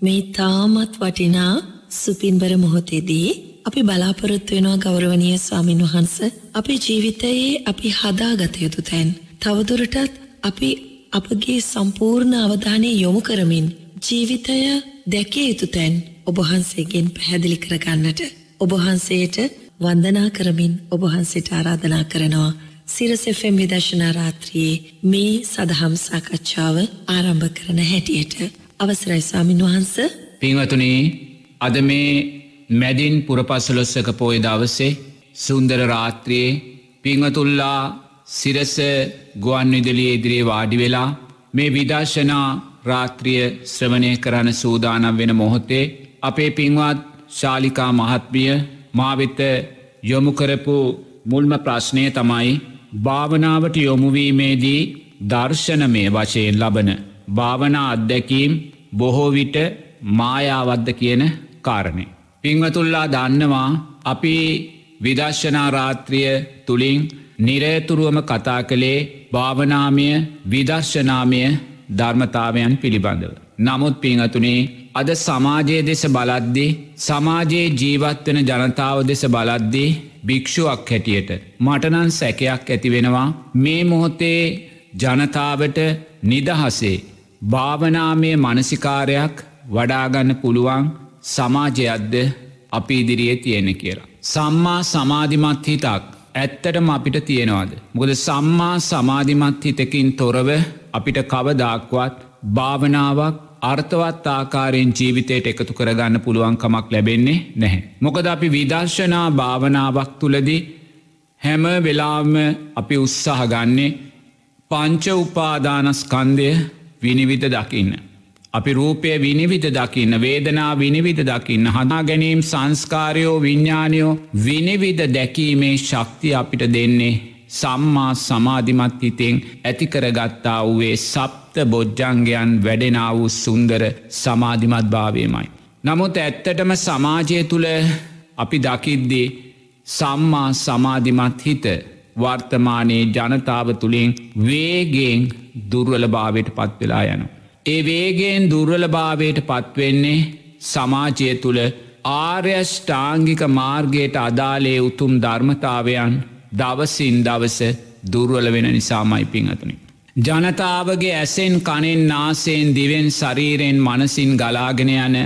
මේ තාමත් වටිනා සුපින්බර මොහොතේදී අපි බලාපොරොත්තු වෙනවා ගෞරවනීය ස්වාමින් වහන්ස අපේ ජීවිතයේ අපි හදාගත යුතු තැන්. තවදුරටත් අපි අපගේ සම්පූර්ණ අවධානය යොමු කරමින් ජීවිතය දැකිය යුතු තැන් ඔබහන්සේගෙන් පැහැදිලි කරගන්නට ඔබහන්සේට වන්දනා කරමින් ඔබහන්සේට ආරාධනා කරනවා. සිරසෙෆෙම් විදශනා රාත්‍රයේ මේ සදහම් සාකච්ඡාව ආරම්භ කරන හැටියට. අවසරයි ස්වාමින් වහන්ස. පින්වතුනී අද මේ මැඩින් පුරපස්සලොස්සක පෝය දවසේ සුන්දර රාත්‍රයේ පිංවතුල්ලා සිරස ගුවන් විදලිය ඉදිරියේ වාඩි වෙලා මේ විදර්ශනා රාත්‍රිය ශ්‍රවණය කරන සූදානම් වෙන මොහොතේ අපේ පින්වත් ශාලිකා මහත්මිය මාවෙත යොමුකරපු මුල්ම ප්‍රශ්නය තමයි භාවනාවට යොමුවීමේදී දර්ශනමය වශයෙන් ලබන භාවනා අත්දැකීම් බොහෝ විට මායාවද්ද කියන කාරණය. පිංවතුල්ලා දන්නවා අපි විදර්ශනාරාත්‍රිය තුළින් නිරේතුරුවම කතා කළේ භාවනාමය විදර්ශනාමය ධර්මතාවයන් පිළිබඳව. නමුත් පිංහතුනේ අද සමාජයේ දෙස බලද්දි සමාජයේ ජීවත්වන ජනතාව දෙස බලද්දී භික්‍ෂුවක් හැටියට මටනන් සැකයක් ඇතිවෙනවා මේ මොහොතේ ජනතාවට නිදහසේ භාවනාමය මනසිකාරයක් වඩාගන්න පුළුවන් සමාජයක්ද අපි ඉදිරියේ තියෙන කියලා. සම්මා සමාධිමත් හිතක් ඇත්තටම අපිට තියෙනවාද. මොකද සම්මා සමාධිමත් හිතකින් තොරව අපිට කවදක්වත් භාවනාවක් අර්ථවත් ආකාරයෙන් ජීවිතයට එකතු කරගන්න පුළුවන්කමක් ලැබෙන්නේ නැහැ. මොකද අපි විදර්ශනා භාවනාවක් තුළදී හැම වෙලාම අපි උත්සාහ ගන්නේ පංච උපාදානස්කන්දය විනිවිධ දකින්න. අපි රූපය විනිවිධ දකින්න වේදනා විනිවිධ දකින්න හදා ගැනීම් සංස්කාරයෝ විඤ්ඥානයෝ විනිවිධ දැකීමේ ශක්තිය අපිට දෙන්නේ සම්මා සමාධිමත් හිතෙන් ඇතිකරගත්තා වූේ සප්ත බොජ්ජංගයන් වැඩෙනා වූ සුන්දර සමාධිමත් භාවයමයි. නමුත් ඇත්තටම සමාජය තුළ අපි දකිද්දී සම්මා සමාධිමත් හිත වර්තමානයේ ජනතාව තුළින් වේගෙන් දුර්වල භාවයට පත්වෙලා යනු. ඒ වේගෙන් දුර්වල භාවයට පත්වෙන්නේ සමාජය තුළ ආර්යෂ්ඨාංගික මාර්ගයට අදාලේ උතුම් ධර්මතාවයන් දවසින් දවස දුර්වල වෙන නිසාමයි පිංහතුනි. ජනතාවගේ ඇසෙන් කනෙන් නාසයෙන් දිවෙන් ශරීරයෙන් මනසින් ගලාගෙන යන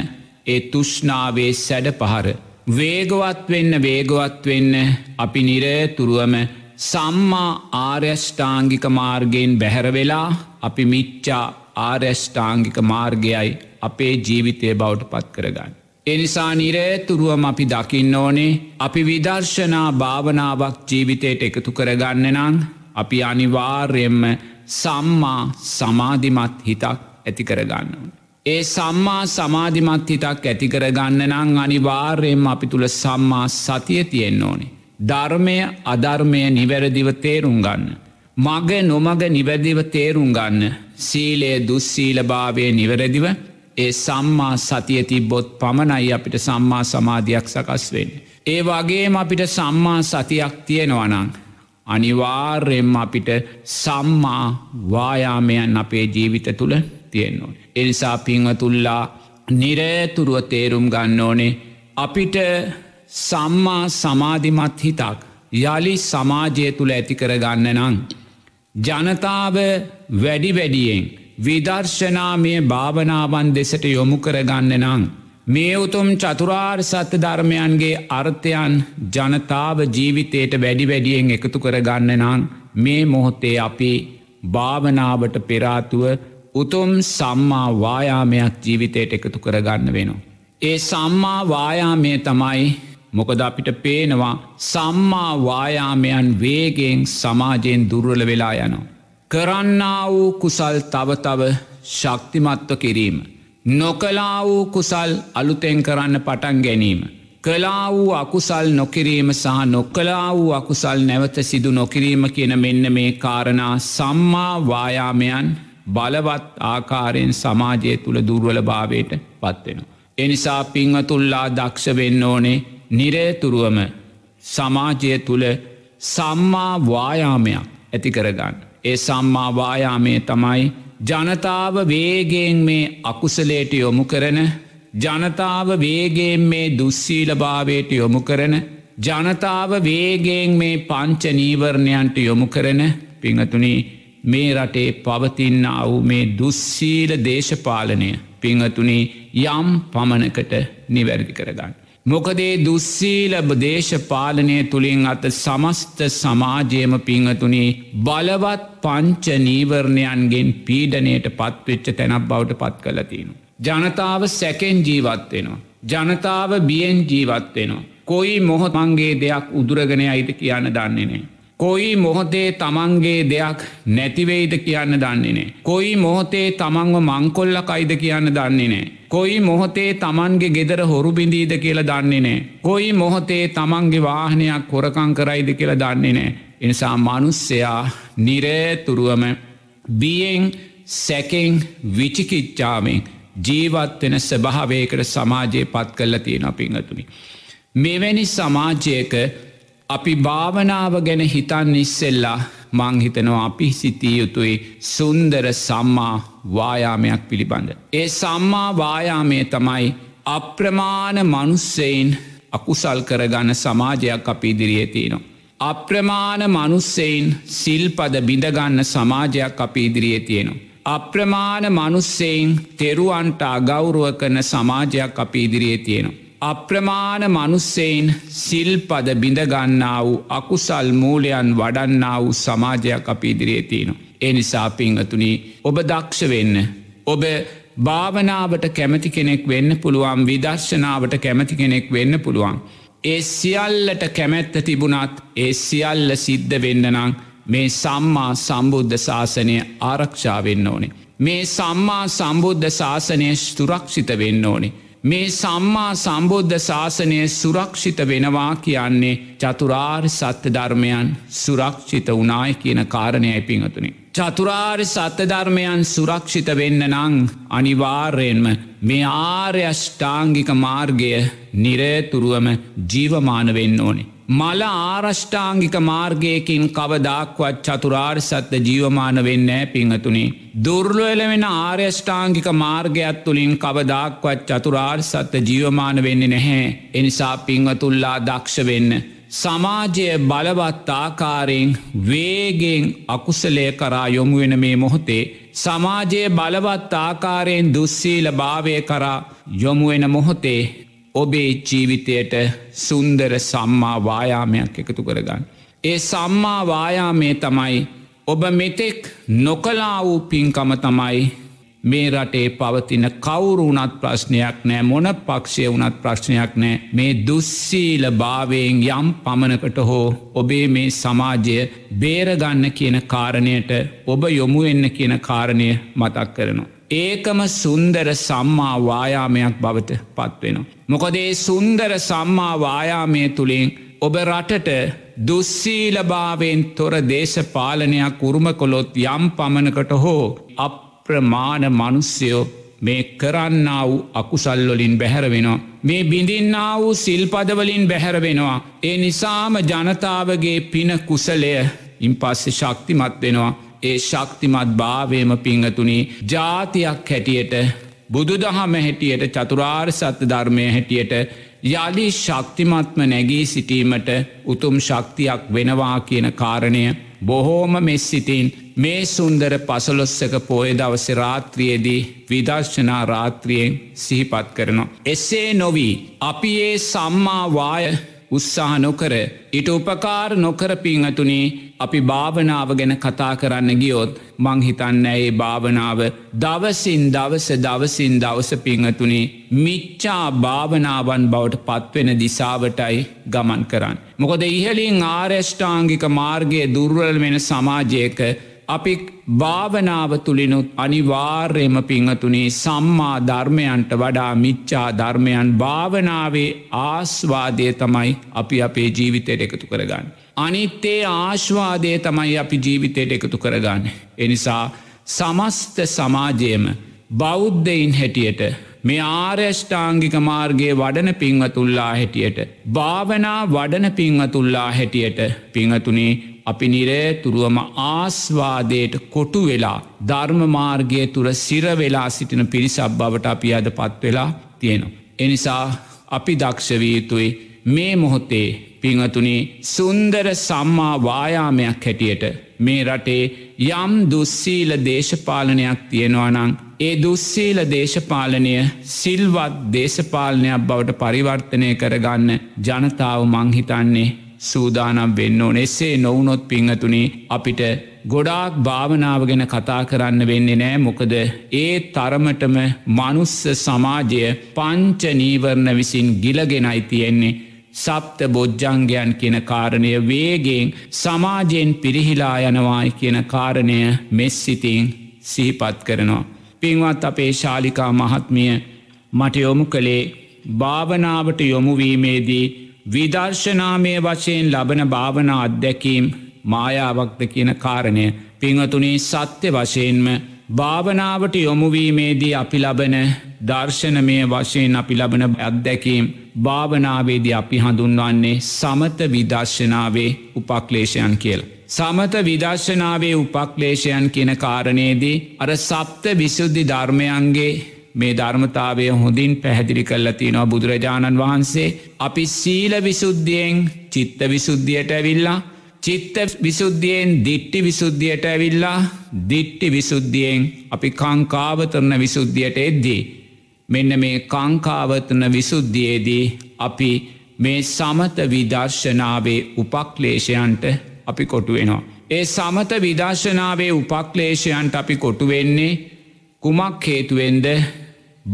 ඒ තුෂ්නාවේ සැඩ පහර. වේගවත් වෙන්න වේගවත් වෙන්න අපි නිරතුරුවම සම්මා ආර්යෂ්ඨාංගික මාර්ගයෙන් බැහැරවෙලා අපි මිච්චා ආර්යෂ්ඨාංගික මාර්ගයයි අපේ ජීවිතය බවට පත් කරගන්න. එනිසා නිරේතුරුවම අපි දකින්න ඕනේ අපි විදර්ශනා භාවනාවක් ජීවිතයට එකතු කරගන්න නං අපි අනිවාර්යෙන්ම සම්මා සමාධිමත් හිතක් ඇති කරගන්න. ඒ සම්මා සමාධිමත් හිතක් ඇතිකරගන්න නං අනිවාර්යෙන්ම අපි තුළ සම්මා සතිය තියෙන්න ඕනේ. ධර්මය අධර්මය නිවැරදිව තේරුම් ගන්න. මග නොමග නිවැදිව තේරුම් ගන්න සීලේ දුස්සීලභාවය නිවැරදිව ඒ සම්මා සතිය තිබ්බොත් පමණයි අපිට සම්මා සමාධයක් සකස් වෙන්න. ඒ වගේම අපිට සම්මා සතියක් තියෙනවනං. අනිවාර්යෙන්ම අපිට සම්මා වායාමයන් අපේ ජීවිත තුළ තියෙන්නවා. එනිසා පිංහතුල්ලා නිරේතුරුව තේරුම් ගන්න ඕනේ අපිට සම්මා සමාධිමත් හිතක් යළි සමාජය තුළ ඇති කරගන්න නං. ජනතාව වැඩි වැඩියෙන් විදර්ශනාමය භාවනාවන් දෙසට යොමු කරගන්න නං. මේ උතුම් චතුරාර් සත්‍ය ධර්මයන්ගේ අර්ථයන් ජනතාව ජීවිතයට වැඩි වැඩියෙන් එකතු කරගන්න නං මේ මොහොත්තේ අපි භාවනාවට පෙරාතුව උතුම් සම්මා වායාමයක් ජීවිතයට එකතු කරගන්න වෙනවා. ඒ සම්මා වායාමය තමයි මොකද අපිට පේනවා සම්මා වායාමයන් වේගෙන් සමාජයෙන් දුර්වල වෙලා යනවා. කරන්නා වූ කුසල් තවතව ශක්තිමත්ව කිරීම. නොකලා වූ කුසල් අලුතෙන් කරන්න පටන් ගැනීම. කලා වූ අකුසල් නොකිරීම සහ නොකලා වූ අකුසල් නැවත සිදු නොකිරීම කියන මෙන්න මේ කාරණා සම්මා වායාමයන් බලවත් ආකාරයෙන් සමාජය තුළ දුර්වල භාවයට පත්වෙන. එනිසා පිංවතුල්ලා දක්ෂ වෙන්න ඕනේ නිරේතුරුවම සමාජය තුළ සම්මා වායාමයක් ඇති කරගන්න. ඒ සම්මා වායාමය තමයි ජනතාව වේගෙන් මේ අකුසලේට යොමු කරන ජනතාව වේගෙන් මේ දුස්සීලභාවයට යොමු කරන ජනතාව වේගෙන් මේ පංච නීවරණයන්ට යොමු කරන පිංහතුනි මේ රටේ පවතින්න අවු මේ දුස්සීල දේශපාලනය පිංහතුනි යම් පමණකට නිවැරදි කරගන්න. මොකදේ දුස්සීලබ දේශපාලනය තුළින් අත සමස්ත සමාජයම පිංහතුනි බලවත් පංච නීවරණයන්ගෙන් පීඩනයට පත්වෙච්ච තැනක් බවට පත් කලතිනු. ජනතාව සැකෙන් ජීවත්වෙනවා. ජනතාව බියෙන් ජීවත්වෙනවා. කොයි මොහොත් මංගේ දෙයක් උදුරගෙන අයිද කියන්න දන්නේනේ. කොයි මොහොතේ තමන්ගේ දෙයක් නැතිවෙයිද කියන්න දන්නේනේ. කොයි මොහොතේ තමන්ව මංකොල්ල කයිද කියන්න දන්නේ නෑ. කොයි මොහොතේ තමන්ගේ ගෙදර හොරු බිඳීද කියල දන්නේ නෑ. කොයි මොහොතේ තමන්ගේ වාහනයක් කොරකං කරයිද කියල දන්නේ නෑ. එනිසා මනුස්සයා නිරේතුරුවම බියෙන් සැකෙන් විචිකිච්චාමෙන් ජීවත්වෙන ස්භාවයකට සමාජයේ පත් කල්ල තියෙන පිංහතුනි. මෙවැනි සමාජයක අපි භාවනාව ගැන හිතන් ඉස්සෙල්ලා මංහිතනවා අපි සිතිය යුතුයි සුන්දර සම්මා වායාමයක් පිළිබඳ. ඒ සම්මා වායාමය තමයි අප්‍රමාණ මනුස්සයින් අකුසල් කරගන්න සමාජයක් අපි ඉදිරියේ තියනවා. අප්‍රමාණ මනුස්සයින් සිල්පද බිඳගන්න සමාජයක් අපි ඉදිරියේ තියෙනවා. අප්‍රමාණ මනුස්සයින් තෙරුවන්ට අගෞරුව කරන සමාජයක් අපි ඉදිරියේ තියෙනවා. අප්‍රමාණ මනුස්සෙයින් සිල්පද බිඳගන්නා වූ අකුසල් මූලයන් වඩන්නා වූ සමාජයක් අපි ඉදිරියේ තියෙනවා. ඒ නිසා පිංහතුනි ඔබ දක්ෂ වෙන්න. ඔබ භාවනාවට කැමති කෙනෙක් වෙන්න පුළුවන් විදර්ශනාවට කැමති කෙනෙක් වෙන්න පුළුවන්. ඒ සියල්ලට කැමැත්ත තිබුණත් ඒ සියල්ල සිද්ධ වෙන්නනං මේ සම්මා සම්බුද්ධ ශාසනය ආරක්ෂාවෙන්න ඕනේ. මේ සම්මා සම්බුද්ධ ශාසනය ස්තුරක්ෂිත වෙන්න ඕනේ. මේ සම්මා සම්බෝද්ධ ශාසනය සුරක්ෂිත වෙනවා කියන්නේ චතුරාර් සත්‍ය ධර්මයන් සුරක්ෂිත වනායි කියන කාරණය ඇපිහතුනි. චතුරාර් සත්‍ය ධර්මයන් සුරක්ෂිත වෙන්න නං අනිවාර්යෙන්ම මේ ආර්යෂ්ඨාංගික මාර්ගය නිරේතුරුවම ජීවමාන වෙන්න ඕනේ. මල ආරෂ්ඨාංගික මාර්ගයකින් කවදක්වත් චතුරාර් සත්‍ය ජීවමාන වෙන්න පිංහතුනි. දුර්ලවෙල වෙන ආර්යෂ්ඨාංගික මාර්ගයක් තුළින් කවදක්වත් චතුරාර් සත්‍ය ජීවමාන වෙන්නේ නැහැ. එනිසා පිංහතුල්ලා දක්ෂ වෙන්න. සමාජය බලවත් ආකාරයෙන් වේගෙන් අකුසලය කරා යොමුවෙන මේ මොහොතේ. සමාජයේ බලවත් ආකාරයෙන් දුස්සීල භාවය කරා යොමුවෙන මොහොතේ ඔබේ ජීවිතයට සුන්දර සම්මා වායාමයක් එකතු කරගන්න. ඒ සම්මා වායාමේ තමයි ඔබ මෙතෙක් නොකලා වූ පින්කම තමයි මේ රටේ පවතින කවුරුනත් ප්‍රශ්නයක් නෑ මොන පක්ෂය වනත් ප්‍රශ්නයක් නෑ මේ දුස්සීල භාවයෙන් යම් පමණකට හෝ ඔබේ මේ සමාජය බේරගන්න කියන කාරණයට ඔබ යොමුවෙන්න කියන කාරණය මතක් කරනවා. ඒකම සුන්දර සම්මා වායාමයක් බවට පත්වෙනවා. මොකදේ සුන්දර සම්මා වායාමය තුළින් ඔබ රටට දුස්සීලභාවෙන් තොර දේශපාලනයක් උරුම කොළොත් යම් පමණකට හෝ අප්‍රමාණ මනුස්්‍යයෝ මේ කරන්න වූ අකුසල්වලින් බැහැරවෙනවා. මේ බිඳින්නා වූ සිල්පදවලින් බැහැරවෙනවා. ඒ නිසාම ජනතාවගේ පින කුසලය ඉන් පස්සෙ ශක්තිමත් වෙනවා. ඒ ශක්තිමත් භාවයම පිංහතුනි ජාතියක් හැටියට බුදුදහම හැටියට චතුරාර් සත්‍ය ධර්මය හැටියට යළි ශක්තිමත්ම නැගී සිටීමට උතුම් ශක්තියක් වෙනවා කියන කාරණය බොහෝම මෙස්සිතින් මේ සුන්දර පසලොස්සක පෝය දවස රාත්‍රියේදී විදර්ශනා රාත්‍රියෙන් සිහිපත් කරනවා. එසේ නොවී අපි ඒ සම්මාවාය උත්සාහ නොකර ඉට උපකාර නොකර පිංහතුනේ අපි භාවනාව ගැන කතා කරන්න ගියොත් මංහිතන්න ඒ භාවනාව දවසින් දවස දවසින් දවස පිංහතුනේ මිච්චා භාවනාවන් බවට පත්වෙන දිසාවටයි ගමන් කරන්න. මොකද ඉහලින් ආර්යෂ්ඨාංගික මාර්ගය දුර්වල් වෙන සමාජයක අපි භාවනාව තුළිනුත් අනිවාර්යම පිංහතුනේ සම්මා ධර්මයන්ට වඩා මිච්චා ධර්මයන් භාවනාවේ ආස්වාදය තමයි අපි අපේ ජීවිතයට එකතු කරගන්න. අනිත්තේ ආශ්වාදය තමයි අපි ජීවිතයට එකතු කරගන්න. එනිසා සමස්ත සමාජයම බෞද්ධයින් හැටියට මේ ආර්යෂ්ඨාංගික මාර්ගයේ වඩන පිංවතුල්ලා හැටියට. භාවනා වඩන පිංවතුල්ලා හැටියට පිංහතුනේ අපි නිරේතුරුවම ආස්වාදයට කොටු වෙලා ධර්ම මාර්ගය තුර සිරවෙලා සිටින පිරිසක් බවට අපි අද පත්වෙලා තියෙනවා. එනිසා අපි දක්ෂවීතුයි මේ මොහොතේ පිංහතුනි සුන්දර සම්මා වායාමයක් හැටියට මේ රටේ යම් දුස්සීල දේශපාලනයක් තියෙනවානං ඒ දුස්සීල දේශපාලනය සිල්වත් දේශපාලනයක් බවට පරිවර්තනය කරගන්න ජනතාව මංහිතන්නේ සූදානම් වෙන්න ඕන. එසේ නොවනොත් පිංහතුනි අපිට ගොඩාක් භාවනාව ගැන කතා කරන්න වෙන්නේ නෑ. මොකද ඒ තරමටම මනුස්ස සමාජය පංච නීවරණ විසින් ගිලගෙනයි තියෙන්නේ. සප්ත බොජ්ජංගයන් කියන කාරණය වේගෙන් සමාජයෙන් පිරිහිලා යනවායි කියන කාරණය මෙස්සිතින් සිහිපත් කරනවා. පින්වත් අපේ ශාලිකා මහත්මිය මට යොමු කළේ භාවනාවට යොමුවීමේදී විදර්ශනාමය වශයෙන් ලබන භාවනා අත්දැකීම් මායාවක්ද කියන කාරණය පිංහතුනේ සත්‍ය වශයෙන්ම භාවනාවට යොමුවීමේදී අපි ලබන දර්ශනමය වශයෙන් අපි ලබන අත්දැකීම් භාවනාවේදී අපි හඳුන්වන්නේ සමත විදර්ශනාවේ උපක්ලේශයන් කියල. සමත විදර්ශනාවේ උපක්ලේශයන් කියන කාරණයේදී අර සප්ත විසුද්ධි ධර්මයන්ගේ මේ ධර්මතාවය හොඳින් පැහැදිලි කල්ලති නො බුදුරජාණන් වහන්සේ අපි සීල විසුද්ධියෙන් චිත්ත විසුද්ධියට ඇවිල්ලා චිත්ත විසුද්ධියෙන් දිට්ටි විසුද්ධියට ඇවිල්ලා දිට්ටි විසුද්ධියෙන් අපි කංකාවතරන විසුද්ධියට එද්දී. මෙන්න මේ කංකාවතන විසුද්ධියේදී අපි මේ සමත විදර්ශනාවේ උපක්ලේශයන්ට අපි කොටුවෙනවා. ඒ සමත විදර්ශනාවේ උපක්ලේශයන්ට අපි කොටුවෙන්නේ කුමක් හේතුවෙන්ද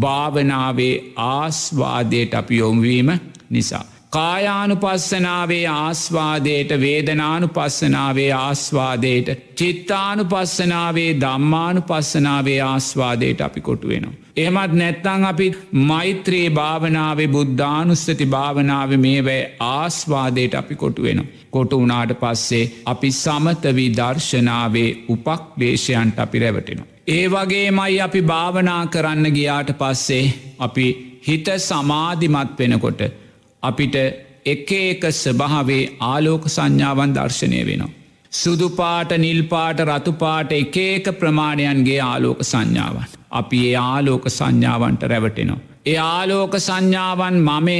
භාවනාවේ ආස්වාදයට අපි යොම්වීම නිසා. කායානුපස්සනාවේ ආස්වාදයට වේදනානුපස්සනාවේ ආස්වාදයට චිත්තානු පස්සනාවේ දම්මානු පස්සනාවේ ආස්වාදයට අපි කොටු වෙනවා. එහමත් නැත්තං අපි මෛත්‍රයේ භාවනාවේ බුද්ධානුස්සති භාවනාව මේවැ ආස්වාදයට අපි කොටු වෙනවා. කොටු වනාට පස්සේ අපි සමතවී දර්ශනාවේ උපක්ලේශයන්ට අපි රැවටෙනවා. ඒ වගේ මයි අපි භාවනා කරන්න ගියාට පස්සේ අපි හිත සමාධිමත් වෙනකොට අපිට එක එක ස්භාවේ ආලෝක සංඥාවන් දර්ශනය වෙනවා. සුදුපාට නිල්පාට රතුපාට එක ඒක ප්‍රමාණයන්ගේ ආලෝක සංඥාවන්. අපි ඒ ආලෝක සංඥාවන්ට රැවටෙනවා. ඒ ආලෝක සංඥාවන් මමය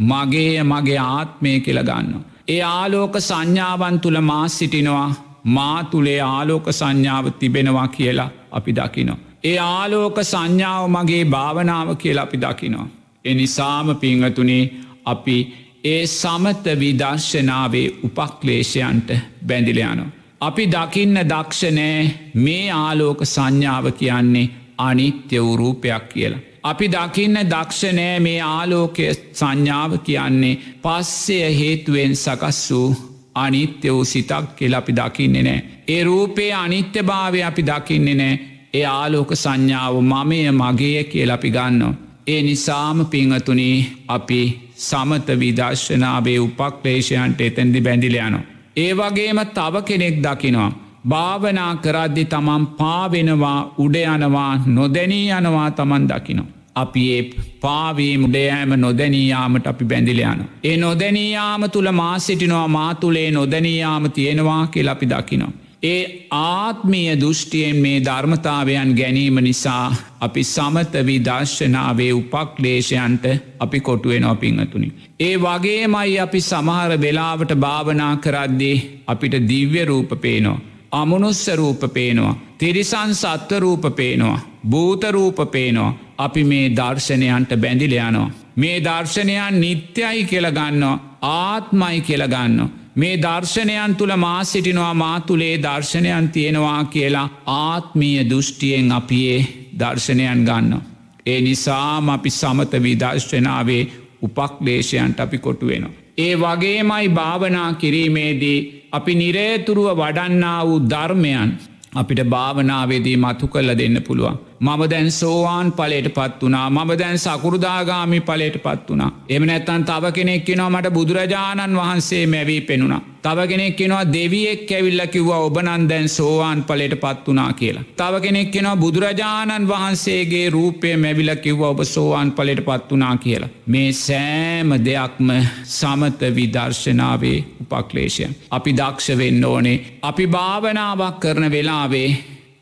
මගේ මගේ ආත්මය කියලගන්න. ඒ ආලෝක සංඥාවන් තුළ මා සිටිනවා මා තුළේ ආලෝක සංඥාව තිබෙනවා කියලා අපි දකිනවා. ඒ ආලෝක සංඥාව මගේ භාවනාව කියලා අපි දකිනවා. එනිසාම පිංහතුනේ අපි ඒ සමත විදර්ශනාවේ උපක්ලේශයන්ට බැඳිලයනො. අපි දකින්න දක්ෂනෑ මේ ආලෝක සංඥාව කියන්නේ අනිත්‍ය වූරූපයක් කියලා. අපි දකින්න දක්ෂනෑ මේ ආලෝකය සංඥාව කියන්නේ පස්සය හේතුවෙන් සකස් වූ අනිත්‍ය වූ සිතක් කියල අපි දකින්නේ නෑ. ඒ රූපයේ අනිත්‍ය භාවය අපි දකින්නේ නෑ ඒ ආලෝක සංඥාව මමය මගේ කියල අපි ගන්නවා. ඒ නිසාම පිංහතුනී අපි සමත විදර්ශනාවේ උපක්ලේශයන්ට එතැදි බැඳිලයනො. ඒ වගේම තව කෙනෙක් දකිනවා. භාවනා කරද්දි තමන් පාවෙනවා උඩයනවා නොදැනී යනවා තමන් දකිනවා. අපි ඒ පාවී මුඩයෑම නොදැනීයාමට අපි බැඳිලයන. ඒ නොදැනීයාම තුළ මා සිටිනවා මා තුළේ නොදැනීයාම තියෙනවා කියල අපි දකිනවා. ඒ ආත්මීය දෘෂ්ටියෙන් මේ ධර්මතාවයන් ගැනීම නිසා අපි සමත විදර්ශනාවේ උපක්ලේශයන්ට අපි කොටුවෙනවා පිංහතුනි. ඒ වගේමයි අපි සමහර වෙලාවට භාවනා කරද්දී අපිට දිව්‍ය රූප පේනවා. අමනුස්ස රූප පේනවා. තිරිසන් සත්ව රූප පේනවා. භූතරූප පේනවා. අපි මේ දර්ශනයන්ට බැඳිලයනවා. මේ දර්ශනයන් නිත්‍යයි කියලගන්නවා ආත්මයි කියලගන්නවා. මේ දර්ශනයන් තුළ මා සිටිනවා මා තුළේ දර්ශනයන් තියෙනවා කියලා ආත්මීය දෘෂ්ටියෙන් අපියේ දර්ශනයන් ගන්න. ඒ නිසාම අපි සමත විදර්ශනාවේ උපක්ලේශයන්ට අපි කොටු වෙනවා. ඒ වගේමයි භාවනා කිරීමේදී අපි නිරේතුරුව වඩන්නා වූ ධර්මයන් අපිට භාවනාවේදී මතු කල්ල දෙන්න පුළුවන්. මම දැන් සෝවාන් පලට පත් වනා මම දැන් සකුරුදාගාමි පලට පත් වනා එම නැත්තන් තව කෙනෙක් කෙනවා මට බුදුරජාණන් වහන්සේ මැවී පෙනුණා. තව කෙනෙක් කෙනවා දෙවියෙක් ඇවිල්ල කිව්වා ඔබනන් දැන් සෝවාන් පලට පත් වනා කියලා. තව කෙනෙක් කෙනවා බුදුරජාණන් වහන්සේගේ රූපය මැවිල කිව්ව ඔබ සෝවාන් පලට පත් වනා කියලා. මේ සෑම දෙයක්ම සමත විදර්ශනාවේ උපක්ලේශය. අපි දක්ෂ වෙන්න ඕනේ. අපි භාවනාවක් කරන වෙලාවේ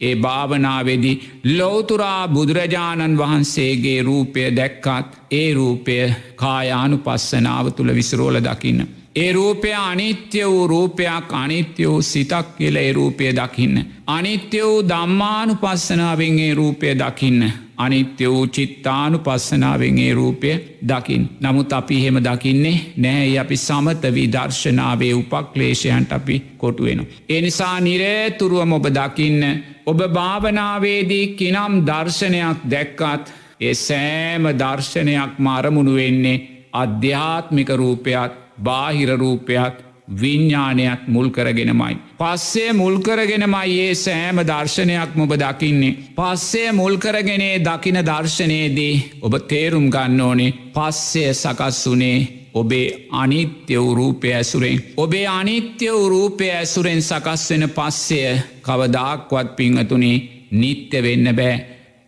ඒ භාවනාවෙදි ලෝතුරා බුදුරජාණන් වහන්සේගේ රූපය දැක්කත් ඒ රූපය කායානු පස්සනාව තුළ විසරෝල දකින්න. ඒ රූපය අනිත්‍ය වූ රූපයක් අනිත්‍ය වූ සිතක් කියල ඒ රූපය දකින්න. අනිත්‍ය වූ දම්මානු පස්සනාවෙන් ඒ රූපය දකින්න. අනිත්‍ය වූ චිත්තානු පස්සනාවෙන් ඒ රූපය දකිින්. නමුත් අපි එහෙම දකින්නේ නැහැ අපි සමතවී දර්ශනාවේ උපක්ලේෂයන්ට අපි කොටුවෙන. එනිසා නිරේතුරුවම ඔබ දකින්න ඔබ භාවනාවේදී කිනම් දර්ශනයක් දැක්කත් ඒ සෑම දර්ශනයක් මාරමුණු වෙන්නේ අධ්‍යාත්මික රූපයක් බාහිර රූපයක් විඤ්ඥානයක් මුල් කරගෙනමයි. පස්සේ මුල්කරගෙනමයි ඒ සෑම දර්ශනයක් මොබ දකින්නේ. පස්සේ මුල්කරගෙනේ දකින දර්ශනයේදී ඔබ තේරුම් ගන්න ඕනේ පස්සය සකස් වනේ ඔබේ අනිත්‍ය වූ රූපය ඇසුරෙන්. ඔබේ අනිත්‍ය වූ රූපය ඇසුරෙන් සකස් වෙන පස්සය කවදාක්වත් පිංහතුනේ නිත්‍ය වෙන්න බෑ.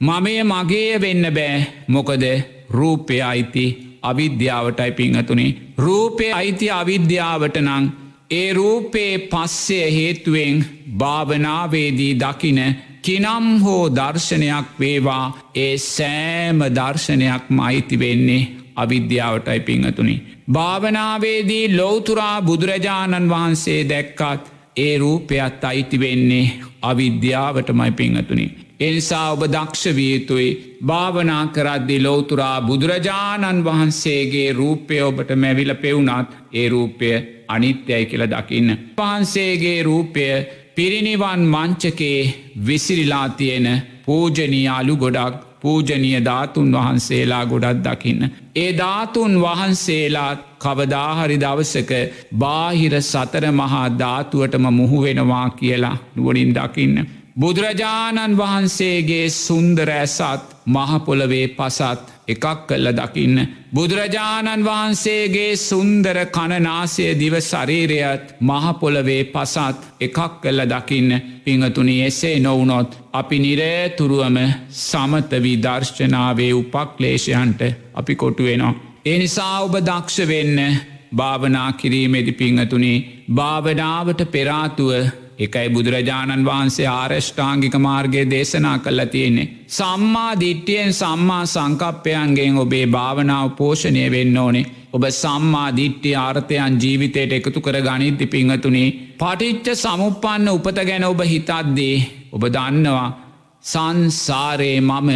මමය මගේ වෙන්න බෑ මොකද රූපය අයිති අවිද්‍යාවටයි පිංහතුනේ. රූපය අයිති අවිද්‍යාවට නං ඒ රූපේ පස්සය හේතුවෙන් භාවනාවේදී දකින කිනම් හෝ දර්ශනයක් වේවා ඒ සෑම දර්ශනයක් මයිති වෙන්නේ අවිද්‍යාවටයි පිංහතුනි. භාවනාවේදී ලෝතුරා බුදුරජාණන් වහන්සේ දැක්කත් ඒ රූපයත් අයිති වෙන්නේ අවිද්‍යාවටමයි පිංහතුනි. එනිසා ඔබ දක්ෂවියතුයි භාවනා කරද්දි ලෝතුරා බුදුරජාණන් වහන්සේගේ රූපය ඔබට මැවිල පෙවුණත් ඒ රූපය අනිත්‍යයි කියල දකින්න. පහන්සේගේ රූපය පිරිනිවන් මංචකේ විසිරිලා තියෙන පූජනී අලු ගොඩක් පූජනීය ධාතුන් වහන්සේලා ගොඩත් දකින්න. ඒ ධාතුන් වහන්සේලාත් කවදාහරි දවසක බාහිර සතර මහා ධාතුවටම මුහුවෙනවා කියලා නුවනින් දකින්න. බුදුරජාණන් වහන්සේගේ සුන්දර ඇසත් මහපොළවේ පසත් එකක් කල්ල දකින්න. බුදුරජාණන් වහන්සේගේ සුන්දර කණනාසය දිව ශරීරයත් මහපොළවේ පසත් එකක් කල්ල දකින්න පිංහතුනි එසේ නොවනොත් අපි නිරේතුරුවම සමතවී දර්ශනාවේ උපක්ලේෂයන්ට අපි කොටුවෙනවා. එනිසා ඔබ දක්ෂ වෙන්න භාවනා කිරීමෙදි පිංහතුනි භාවනාවට පෙරාතුව එකයි බුදුරජාණන් වහන්සේ ආරෂ්ඨාංගික මාර්ගය දේශනා කල්ල තියෙන්නේ. සම්මා දිට්ටියෙන් සම්මා සංකප්පයන්ගෙන් ඔබේ භාවනාව පෝෂණය වෙන්න ඕනේ. ඔබ සම්මා දිට්ටි ආර්ථයන් ජීවිතයට එකතු කර ගනිද්දි පිංහතුනේ පටිච්ච සමුපන්න උපත ගැන ඔබ හිතද්දේ ඔබ දන්නවා සංසාරයේ මම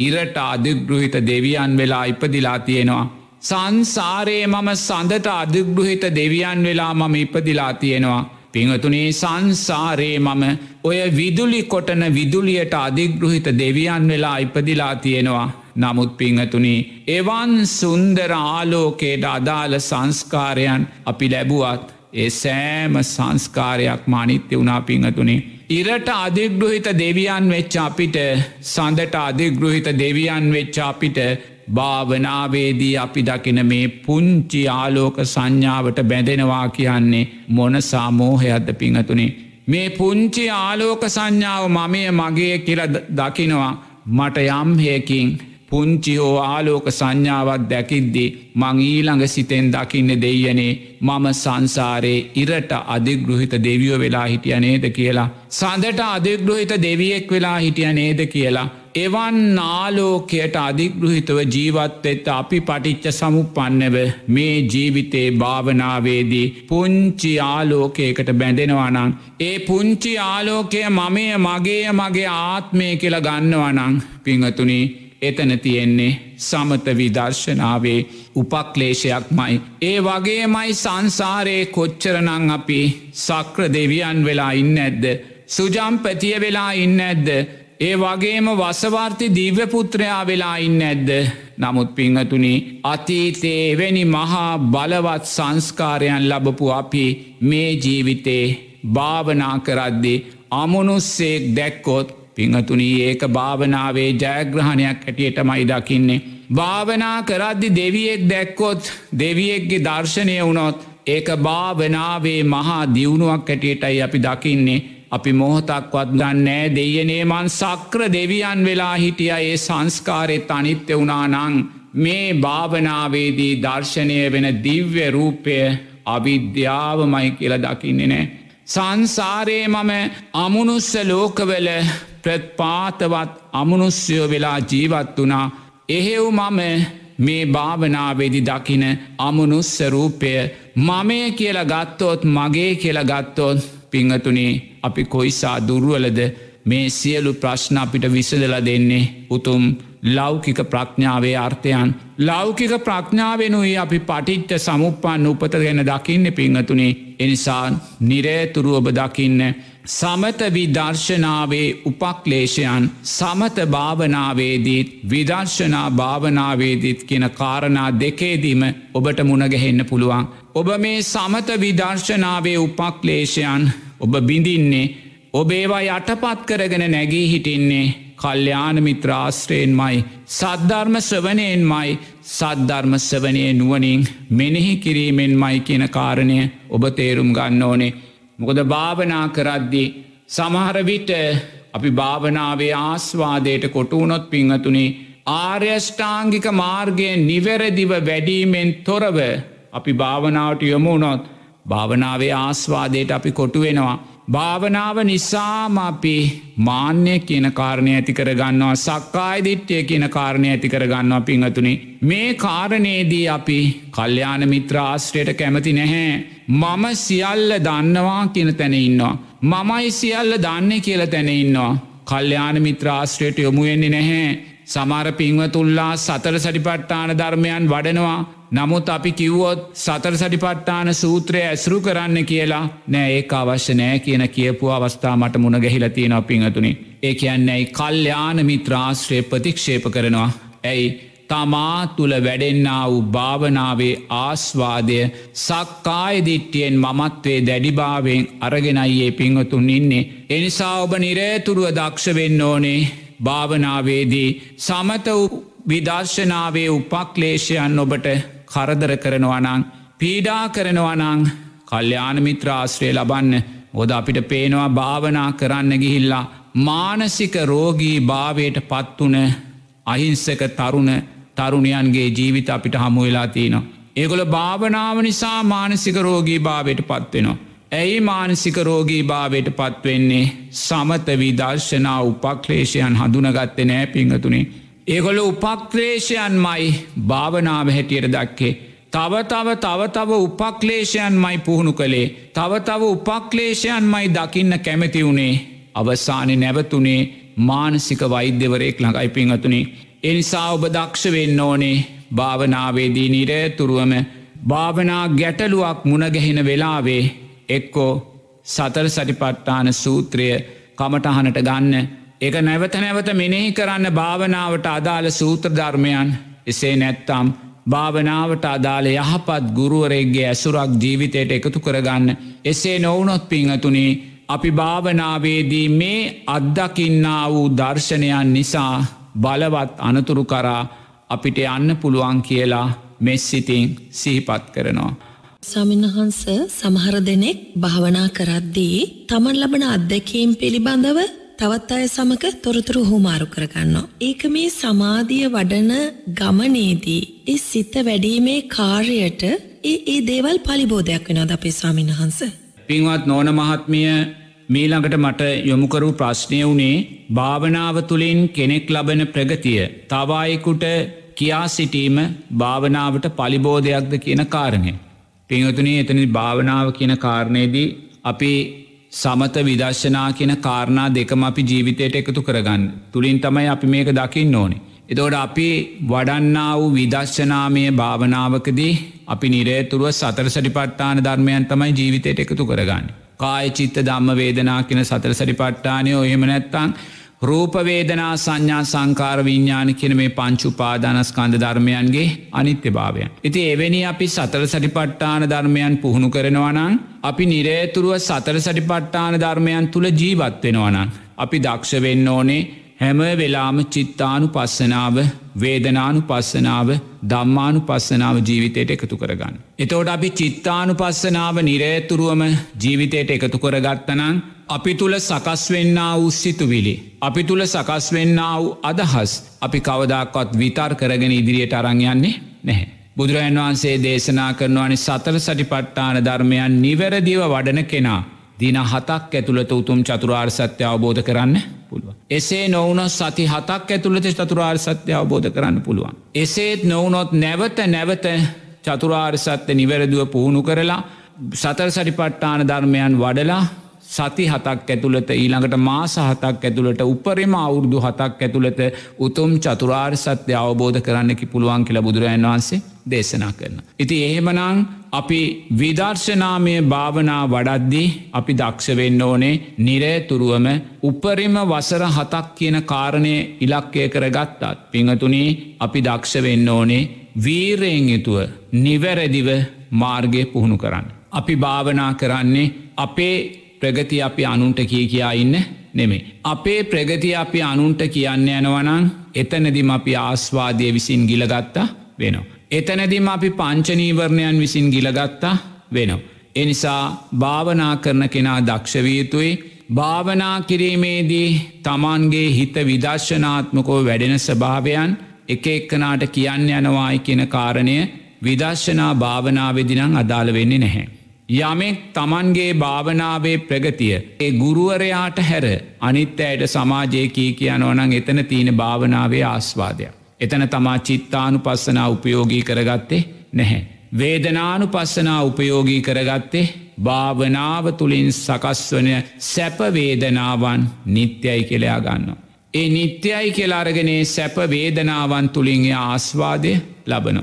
ඉරට අධිගෘහිත දෙවියන් වෙලා ඉපදිලා තියෙනවා. සංසාරයේ මම සඳට අධිගෘහිත දෙවියන් වෙලා මම ඉපදිලා තියෙනවා. පිංහතුනේ සංසාරයේ මම ඔය විදුලි කොටන විදුලියට අධිගෘහිත දෙවියන් වෙලා ඉපදිලා තියෙනවා. නමුත් පිංහතුනි එවන් සුන්දර ආලෝකයට අදාළ සංස්කාරයන් අපි ලැබුවත් ඒ සෑම සංස්කාරයක් මානිත්‍ය වුණා පිංහතුනේ. ඉරට අධිගෘහිත දෙවියන් වෙච්ච අපිට සඳට අධිගෘහිත දෙවියන් වෙච්ච අපිට භාවනාවේදී අපි දකින මේ පුංචි ආලෝක සංඥාවට බැඳෙනවා කියන්නේ මොන සාමෝහයක්ද පිංහතුනේ. මේ පුංචි ආලෝක සංඥාව මමය මගේ කියල දකිනවා මට යම්හයකින් පුංචි හෝ ආලෝක සංඥාවක් දැකිද්දි මං ඊළඟ සිතෙන් දකින්න දෙයනේ මම සංසාරයේ ඉරට අධිගෘහිත දෙවියෝ වෙලා හිටිය නේද කියලා. සඳට අධිගෘහිත දෙවියෙක් වෙලා හිටිය නේද කියලා. එවන් නාලෝකයට අධිගෘහිතව ජීවත්වෙත් අපි පටිච්ච සමුපන්නව මේ ජීවිතේ භාවනාවේදී පුංචි ආලෝකයකට බැඳෙනවනං. ඒ පුංචි ආලෝකය මමය මගේ මගේ ආත්මය කියල ගන්නවනං පිංහතුනී එතන තියෙන්නේ සමත විදර්ශනාවේ උපක්ලේශයක් මයි. ඒ වගේමයි සංසාරයේ කොච්චරනං අපි සක්‍ර දෙවියන් වෙලා ඉන්න ඇද්ද. සුජම් පැතිය වෙලා ඉන්න ඇද්ද. ඒ වගේම වසවර්ති දිව්‍යපුත්‍රයා වෙලා ඉන්න ඇද්ද. නමුත් පිංහතුනි අතීතේ එවැනි මහා බලවත් සංස්කාරයන් ලබපු අපි මේ ජීවිතේ භාවනා කරද්දි අමනුස්සෙක් දැක්කොත් පිංහතුනී ඒක භාවනාවේ ජයග්‍රහණයක් ඇටියට මයි දකින්නේ. භාවනා කරද්දි දෙවියෙක් දැක්කොත් දෙවියෙක්ගේ දර්ශනය වුණොත් ඒක භාවනාවේ මහා දියුණුවක් ඇටියටයි අපි දකින්නේ. අපි මොහොතක්වත් දන්නෑ දෙයනේ මන් සක්‍ර දෙවියන් වෙලා හිටිය. ඒ සංස්කාරෙත් අනිත්‍ය වුණානං මේ භාවනාවේදී දර්ශනය වෙන දිව්‍ය රූපය අවිද්‍යාවමයි කියල දකින්නේ නෑ. සංසාරයේ මම අමුණුස්ස ලෝකවල ප්‍රත්පාතවත් අමනුස්්‍යයෝ වෙලා ජීවත් වනා එහෙව් මම මේ භාවනාවේදි දකින අමනුස්ස රූපය මමය කියලා ගත්තොත් මගේ කියලා ගත්තොත් පිංහතුනේ අපි කොයිසා දුරුවලද? මේ සියලු ප්‍රශ්න අපිට විසදල දෙන්නේ. උතුම් ලෞකික ප්‍රඥාවේ අර්ථයන්. ලෞකික ප්‍රඥාවෙනුයි අපි පටිච්ච සමුප්පන් උපත ගැන දකින්න පිංහතුනේ. එනිසා නිරේතුරු ඔබ දකින්න සමත විදර්ශනාවේ උපක්ලේශයන් සමත භාවනාවේදීත් විදර්ශනා භාවනාවේදීත් කියන කාරණා දෙකේදීම ඔබට මුණගැහෙන්න පුළුවන්. ඔබ මේ සමත විදර්ශනාවේ උපක්ලේශයන් ඔබ බිඳින්නේ ඔබේවා යටපත් කරගෙන නැගී හිටින්නේ කල්්‍යාන මිත්‍රාශ්‍රයෙන් මයි සද්ධර්ම ස්වනයෙන් මයි සද්ධර්ම ස්වනය නුවනින් මෙනෙහි කිරීමෙන් මයි කියන කාරණය ඔබ තේරුම් ගන්න ඕනේ. මොකද භාවනා කරද්දි සමහරවිට අපි භාවනාවේ ආස්වාදයට කොටුවනොත් පිංහතුනේ ආර්යෂ්ඨාංගික මාර්ගය නිවැරදිව වැඩීමෙන් තොරව අපි භාවනාවට යොමුණොත් භාවනාවේ ආස්වාදයට අපි කොටුවෙනවා භාවනාව නිසාම අපි මාන්‍ය කියන කාරණය ඇති කරගන්නවා සක්කාය දිට්්‍යය කියන කාරණය ඇති කරගන්නවා පිංහතුනි. මේ කාරණයේදී අපි කල්්‍යාන මිත්‍ර ආශ්‍රයට කැමති නැහැ. මම සියල්ල දන්නවා කියන තැන ඉන්නවා. මමයි සියල්ල දන්නේ කියල තැන ඉන්නවා. කල්්‍යාන මිත්‍රාශ්‍රයට යොමුුවෙන්නේ නැහැ. සමාර පින්වතුල්ලා සතර සටිපට්ටාන ධර්මයන් වඩනවා නමුත් අපි කිව්වොත් සතර සටිපට්ටාන සූත්‍රය ඇසරු කරන්න කියලා නෑ ඒ අවශ්‍ය නෑ කියන කියපු අවස්ථා මට මුණ ගැහිල තියෙන පිංහතුනි. ඒ කියන්නේ ඇයි කල්්‍යාන මිත්‍රාශ්‍රය ප්‍රතික්ෂේප කරනවා. ඇයි තමා තුළ වැඩෙන්න්නා වූ භාවනාවේ ආස්වාදය සක්කායදිට්ටියෙන් මමත්වේ දැඩිභාවෙන් අරගෙනයියේ පිංහතුන් ඉන්නේ. එනිසා ඔබ නිරේතුරුව දක්ෂ වෙන්න ඕනේ භාවනාවේදී සමත විදර්ශනාවේ උපක්ලේශයන් ඔබට කරදර කරනවනං පීඩා කරනවනං කල්්‍යාන මිත්‍රාශ්‍රය ලබන්න ඔොද අපිට පේනවා භාවනා කරන්න ගිහිල්ලා මානසික රෝගී භාවයට පත්වන අහිංසක තරුණ තරුණයන්ගේ ජීවිත අපිට හමුවෙලා තියනවා. ඒගොල භාවනාව නිසා මානසික රෝගී භාවයට පත්වෙනවා. ඇයි මානසික රෝගී භාවයට පත්වෙන්නේ සමත විදර්ශනා උපක්ලේෂයන් හඳුනගත්තේ නෑ පිංහතුනේ. ඒගොල උපක්ලේෂයන් මයි භාවනාව හැටියට දක්කේ. තව තව තව තව උපක්ලේෂයන් මයි පුහුණු කළේ. තව තව උපක්ලේෂයන් මයි දකින්න කැමති වුණේ. අවසානය නැවතුනේ මානසික වෛද්‍යවරයෙක් ළඟයි පිංහතුනේ. එනිසා ඔබ දක්ෂ වෙන්න ඕනේ භාවනාවේදී නිරේතුරුවම භාවනා ගැටලුවක් මුණගැහෙන වෙලාවේ එක්කෝ සතර සටිපට්ටාන සූත්‍රය කමටහනට ගන්න එක නැවත නැවත මෙනෙහි කරන්න භාවනාවට අදාළ සූත්‍ර ධර්මයන් එසේ නැත්තම් භාවනාවට අදාළ යහපත් ගුරුවරෙක්ගේ ඇසුරක් ජීවිතයට එකතු කරගන්න එසේ නොවනොත් පිංහතුනේ අපි භාවනාවේදී මේ අත්දකින්නා වූ දර්ශනයන් නිසා බලවත් අනතුරු කරා අපිට යන්න පුළුවන් කියලා මෙස්සිතින් සිහිපත් කරනවා. ස්වාමින්වහන්ස සමහර දෙනෙක් භාවනා කරද්දී තමන් ලබන අත්දැකීම් පිළිබඳව තවත් අය සමඟ තොරතුරු හෝමාරු කරගන්නවා. ඒක මේ සමාධිය වඩන ගමනේදී ඒ සිත වැඩීමේ කාර්යට ඒ ඒ දේවල් පලිබෝධයක් වෙනද අපේ ස්වාමින්වහන්ස. පින්වත් නෝන මහත්මිය මීළඟට මට යොමුකරු ප්‍රශ්නය වුණේ භාවනාව තුළින් කෙනෙක් ලබන ප්‍රගතිය තවායෙකුට කියා සිටීම භාවනාවට පලිබෝධයක්ද කියන කාරණය. පිංහතුනේ එතනි භාවනාව කියන කාරණයේදී අපි සමත විදර්ශනා කියන කාරණා දෙකම අපි ජීවිතයට එකතු කරගන්න. තුළින් තමයි අපි මේක දකින්න ඕනේ. එතෝට අපි වඩන්නා වූ විදර්ශනාමය භාවනාවකදී අපි නිරේතුරුව සතර සටිපට්ටාන ධර්මයන් තමයි ජීවිතයට එකතු කරගන්න. කාය චිත්ත ධම්ම වේදනා කියෙන සතර සටිපට්ටානයෝ එහෙම නැත්තං රූපවේදනා සංඥා සංකාර විඤ්ඥාන කියන මේ පංචුපාදානස්කන්ධ ධර්මයන්ගේ අනිත්‍ය භාවයන්. ඉති එවැනි අපි සතර සටිපට්ටාන ධර්මයන් පුහුණු කරනවනං අපි නිරේතුරුව සතර සටිපට්ටාන ධර්මයන් තුළ ජීවත් වෙනවනන්. අපි දක්ෂ වෙන්න ඕනේ හැම වෙලාම චිත්තානු පස්සනාව වේදනානු පස්සනාව දම්මානු පස්සනාව ජීවිතයට එකතු කරගන්න. එතෝට අපි චිත්තානු පස්සනාව නිරේතුරුවම ජීවිතයට එකතු කරගත්තනං අපි තුළ සකස් වෙන්න වූ සිතුවිලි. අපි තුළ සකස් වෙන්න වූ අදහස් අපි කවදක්වත් විතර් කරගෙන ඉදිරියට අරං යන්නේ නැහැ. බුදුරජන් වහන්සේ දේශනා කරනවානි සතර සටිපට්ටාන ධර්මයන් නිවැරදිව වඩන කෙනා. දින හතක් ඇතුළත උතුම් චතුරාර් සත්‍ය අවබෝධ කරන්න පුළුව. එසේ නොවනොත් සති හතක් ඇතුළට චතුරාර් සත්‍ය අවබෝධ කරන්න පුළුවන්. එසේත් නොවනොත් නැවත නැවත චතුරාර් සත්‍ය නිවැරදුව පුහුණු කරලා සතර සටිපට්ටාන ධර්මයන් වඩලා සති හතක් ඇතුළට ඊළඟට මාස හතක් ඇතුළට උපරිම අවුරුදු හතක් ඇතුළට උතුම් චතුරාර් සත්‍ය අවබෝධ කරන්නකි පුළුවන් කියලා බුදුරජන් වහන්සේ දේශනා කරන. ඉති එහෙමනං අපි විදර්ශනාමය භාවනා වඩද්දී අපි දක්ෂවෙන්න ඕනේ නිරේතුරුවම උපරිම වසර හතක් කියන කාරණය ඉලක්කය කරගත්තත්. පිංහතුනී අපි දක්ෂ වෙන්න ඕනේ වීරයෙන් යුතුව නිවැරදිව මාර්ගය පුහුණු කරන්න. අපි භාවනා කරන්නේ අපේ ප්‍රගති අපි අනුන්ට කිය කියා ඉන්න නෙමේ. අපේ ප්‍රගති අපි අනුන්ට කියන්න යනවනං එතනදිම අපි ආස්වාදය විසින් ගිලගත්තා වෙනවා. එතනදිම අපි පංචනීවරණයන් විසින් ගිලගත්තා වෙනවා. එනිසා භාවනා කරන කෙනා දක්ෂවයුතුයි භාවනා කිරීමේදී තමන්ගේ හිත විදර්ශනාත්මකෝ වැඩෙන ස්භාවයන් එක එක්කනාට කියන්න යනවායි කියෙන කාරණය විදර්ශනා භාවනාවෙදිනං අදාළ වෙන්නේ නැහැ. යමෙක් තමන්ගේ භාවනාවේ ප්‍රගතිය ඒ ගුරුවරයාට හැර අනිත් ඇයට සමාජයකී කියනවනං එතන තියෙන භාවනාවේ ආස්වාදයක්. එතන තමා චිත්තානු පස්සනා උපයෝගී කරගත්තේ නැහැ. වේදනානු පස්සනා උපයෝගී කරගත්තේ භාවනාව තුළින් සකස්වන සැපවේදනාවන් නිත්‍යයි කෙළයා ගන්න. ඒ නිත්‍යයි කෙලාරගෙනේ සැප වේදනාවන් තුළින්ගේ ආස්වාදය ලබනු.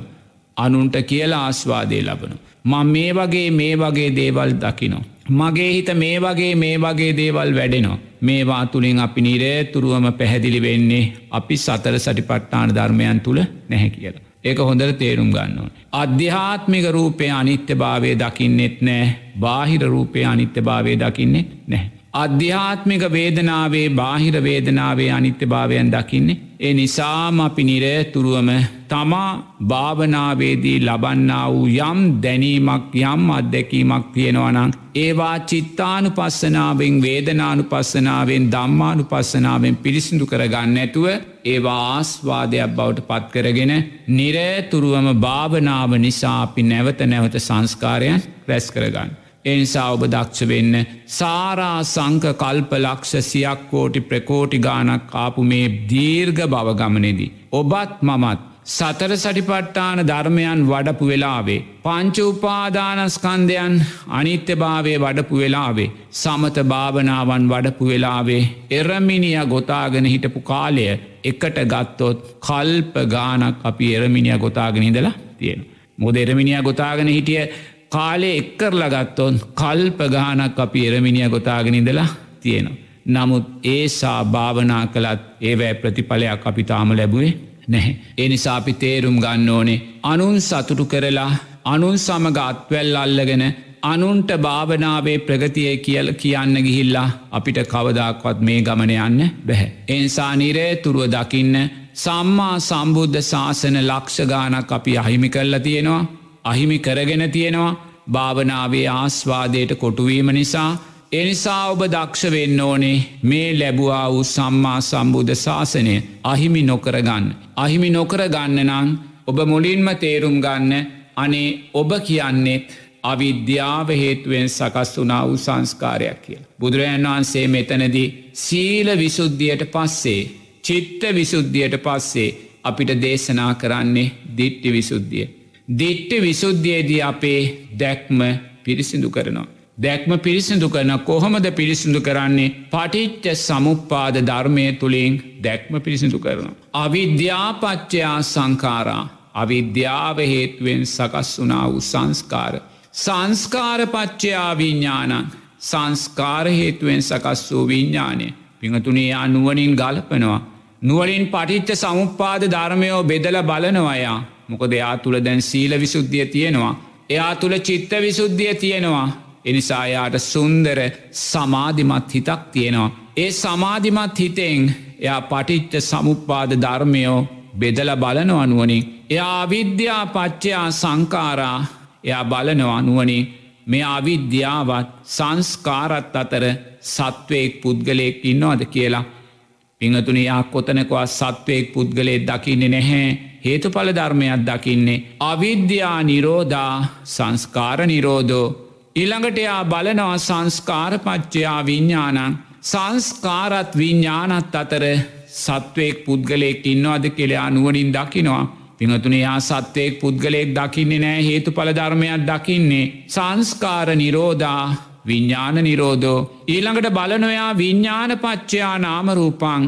අනුන්ට කියලා ආස්වාදය ලබනු. මං මේ වගේ මේ වගේ දේවල් දකිනෝ. මගේ හිත මේ වගේ මේ වගේ දේවල් වැඩෙනවා. මේවා තුළින් අපි නිරේතුරුවම පැහැදිලි වෙන්නේ අපි සතර සටිපට්ටාන ධර්මයන් තුළ නැහැ කියලා. ඒක හොඳර තේරුම් ගන්න ඕන. අධ්‍යාත්මික රූපය අනිත්‍ය භාවය දකින්නෙත් නෑ බාහිර රූපය අනිත්‍ය භාවය දකින්නෙත් නැහැ. අධ්‍යාත්මික වේදනාවේ බාහිර වේදනාවේ අනිත්‍ය භාවයන් දකින්නේ. ඒ නිසාම අපි නිරේතුරුවම තමා භාවනාවේදී ලබන්නා වූ යම් දැනීමක් යම් අත්දැකීමක් තියෙනවනං. ඒවා චිත්තානු පස්සනාවෙන් වේදනානු පස්සනාවෙන් දම්මානු පස්සනාවෙන් පිරිසිදු කරගන්න ඇතුව ඒවා ආස්වාදයක් බවට පත්කරගෙන නිරේතුරුවම භාවනාව නිසා අපි නැවත නැවත සංස්කාරයන් රැස් කරගන්න. එනිසා ඔබ දක්ෂ වෙන්න සාරා සංක කල්ප ලක්ෂ සියක් කෝටි ප්‍රකෝටි ගානක් කාපු මේ දීර්ග බවගමනෙදී. ඔබත් මමත් සතර සටිපට්ටාන ධර්මයන් වඩපු වෙලාවේ. පංච උපාදානස්කන්දයන් අනිත්‍යභාවය වඩපු වෙලාවේ. සමත භාවනාවන් වඩපු වෙලාවේ. එරමිනිිය ගොතාගෙන හිටපු කාලය එකට ගත්තොත් කල්ප ගානක් අපි එරමිනිිය ගොතාගෙන ඉඳලා තියෙන. මොද එරමිනිිය ගොතාගෙන හිටිය කාලේ එක්කරලා ගත්තොන් කල්ප ගානක් අපි එරමිනිිය ගොතාගෙනනිදලා තියෙනවා. නමුත් ඒසා භාවනා කළත් ඒවැ ප්‍රතිඵලයක් අපි තාම ලැබුවේ නැහැ. එනිසා අපි තේරුම් ගන්න ඕනේ අනුන් සතුටු කරලා අනුන් සමග අත්වැල් අල්ලගෙන අනුන්ට භාවනාවේ ප්‍රගතිය කියල කියන්න ගිහිල්ලා අපිට කවදක්වත් මේ ගමන යන්න බැහැ. එන්සා නිරේ තුරුව දකින්න සම්මා සම්බුද්ධ ශාසන ලක්ෂගානක් අපි අහිමි කරලා තියෙනවා අහිමි කරගෙන තියෙනවා භාවනාවේ ආස්වාදයට කොටුවීම නිසා එනිසා ඔබ දක්ෂ වෙන්න ඕනේ මේ ලැබුවා වූ සම්මා සම්බුද්ධ ශාසනය අහිමි නොකරගන්න. අහිමි නොකරගන්න නං ඔබ මුලින්ම තේරුම් ගන්න අනේ ඔබ කියන්නෙත් අවිද්‍යාව හේතුවෙන් සකස් වනා වූ සංස්කාරයක් කියල. බුදුරජන් වහන්සේ මෙතනදී සීල විසුද්ධියට පස්සේ චිත්ත විසුද්ධියට පස්සේ අපිට දේශනා කරන්නේ දිට්ටි විසුද්ධිය. දිට්ට විසුද්ධියේදී අපේ දැක්ම පිරිසිදු කරනවා. දැක්ම පිරිසිදු කරන කොහොමද පිරිසිදු කරන්නේ පටිච්ච සමුප්පාද ධර්මය තුළින් දැක්ම පිරිසිදු කරනවා. අවිද්‍යාපච්චයා සංකාරා අවිද්‍යාව හේතුවෙන් සකස් වනා වූ සංස්කාර. සංස්කාරපච්චයා විඤ්ඥානන් සංස්කාර හේතුවෙන් සකස් වූ විඤ්ඥානය පිඟතුනේ අනුවනින් ගලපනවා. නුවලින් පටිච්ච සමුපාද ධර්මයෝ බෙදල බලනවයා මොකද එයා තුළ දැන් සීල විසුද්ධිය තියෙනවා. එයා තුළ චිත්ත විසුද්ධිය තියෙනවා. එනිසායාට සුන්දර සමාධිමත් හිතක් තියෙනවා. ඒ සමාධිමත් හිතෙන් එයා පටිච්ච සමුපාද ධර්මයෝ බෙදල බලන අනුවනින්. එයා විද්‍යා පච්චයා සංකාරා එයා බලනව අනුවනින් මේ අවිද්‍යාවත් සංස්කාරත් අතර සත්වයෙක් පුද්ගලයෙක් ඉන්නවාද කියලා. පිංහතුනයා කොතනකවා සත්වයෙක් පුද්ගලේ දකින්නේ නැහැ හේතුඵල ධර්මයක් දකින්නේ. අවිද්‍යා නිරෝධා සංස්කාර නිරෝධෝ. ඉළඟට එයා බලනවා සංස්කාරපච්චයා විඤ්ඥානන් සංස්කාරත් විඤ්ඥානත් අතර සත්වයෙක් පුද්ගලයෙක් ඉන්නවාද කෙළයා නුවනින් දකිනවා. පිහතුනේ යා සත්වයෙක් පුද්ගලයෙක් දකින්නේ නෑ හේතු පල ධර්මයක් දකින්නේ. සංස්කාර නිරෝධා විඤ්ඥාන නිරෝධෝ. ඊළඟට බලනොයා විඤ්ඥාන පච්චයා නාමරූපං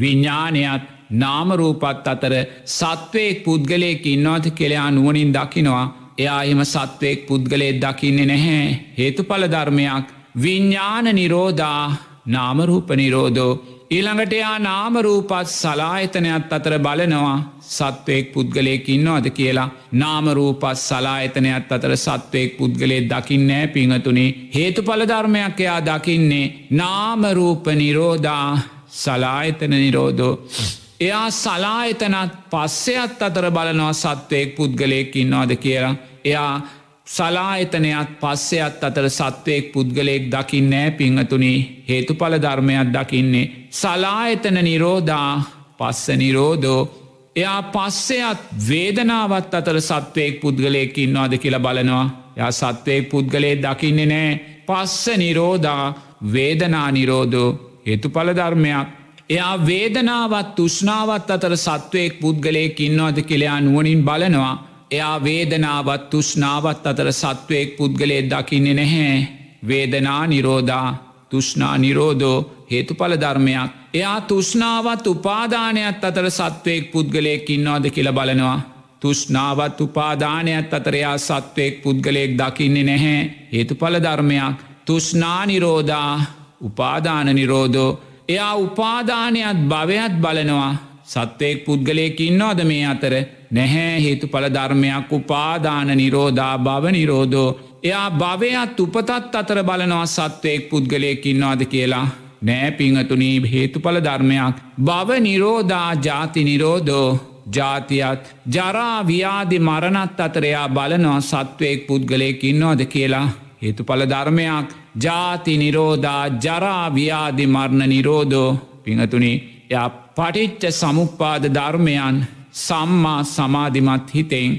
විඤ්ඥානයත් නාමරූපත් අතර සත්වයෙක් පුද්ගලයෙක් ඉන්නවාද කෙළයා නුවනින් දකිනවා. එයා එම සත්වයෙක් පුද්ගලයෙක් දකින්නේ නැහැ. හේතු පල ධර්මයක් විඤ්ඥාන නිරෝධා නාමරූප නිරෝධෝ. ඊළඟට එයා නාමරූපත් සලායතනයක් අතර බලනවා. සත්වයෙක් පුද්ගලයෙක් ඉන්නවාද කියලා. නාමරූපත් සලායතනයක් අතර සත්වයෙක් පුද්ගලේ දකින්නෑ පිංහතුනේ. හේතු පලධර්මයක් එයා දකින්නේ නාමරූප නිරෝධා සලායතන නිරෝධෝ. එයා සලායතනත් පස්සයත් අතර බලනවා සත්වයෙක් පුද්ගලයෙක් ඉන්නවාද කියලා එයා සලායතනයක් පස්සයත් අතර සත්වයෙක් පුද්ගලයෙක් දකින්නෑ පිංහතුනි හේතු පල ධර්මයක් දකින්නේ. සලායතන නිරෝධා පස්ස නිරෝධෝ එයා පස්සයත් වේදනාවත් අතර සත්වයෙක් පුද්ගලයෙක් ඉන්නවාද කියලා බලනවා. ය සත්වයෙක් පුද්ගලේ දකින්නේ නෑ පස්ස නිරෝධා වේදනා නිරෝධෝ හේතු පල ධර්මයක්. එයා වේදනාවත් තුෂ්නාවත් අතර සත්වයෙක් පුද්ගලයෙක් ඉන්නවාද කෙළයා නුවනින් බලනවා. එයා වේදනාවත් තුෂ්නාවත් අතර සත්වයෙක් පුද්ගලේ දකින්නේ නැහැ. වේදනා නිරෝධා තුෂ්නා නිරෝධෝ හේතුඵල ධර්මයක්. එයා තුෂ්නාවත් උපාදානයක් අතර සත්වයෙක් පුද්ගලයෙක් ඉන්නවාද කියල බලනවා. තුෂ්නාවත් උපාදානයක් අතරයා සත්වයෙක් පුද්ගලයෙක් දකින්නේ නැහැ. හේතුඵල ධර්මයක්. තුෂ්නා නිරෝධා උපාදාන නිරෝධෝ එයා උපාදානයක් භවයක් බලනවා. සත්වයෙක් පුද්ගලයෙක් ඉන්නවාද මේ අතර? නැහැ. හේතු පල ධර්මයක් උපාදාන නිරෝධා භව නිරෝධෝ. එයා භවයත් උපතත් අතර බලනවා සත්වයෙක් පුද්ගලයෙක් ඉන්නවාද කියලා. නෑ පිංහතුනී හේතුඵල ධර්මයක්. භව නිරෝධා ජාති නිරෝධෝ. ජාතියත් ජරාව්‍යාදි මරණත් අතරයා බලනවා සත්වයෙක් පුද්ගලයෙක් ඉන්නවාද කියලා. හේතුඵල ධර්මයක් ජාති නිරෝධා ජරාව්‍යාදි මරණ නිරෝධෝ පිංහතුනි ය පටිච්ච සමුප්පාද ධර්මයන් සම්මා සමාධිමත් හිතෙන්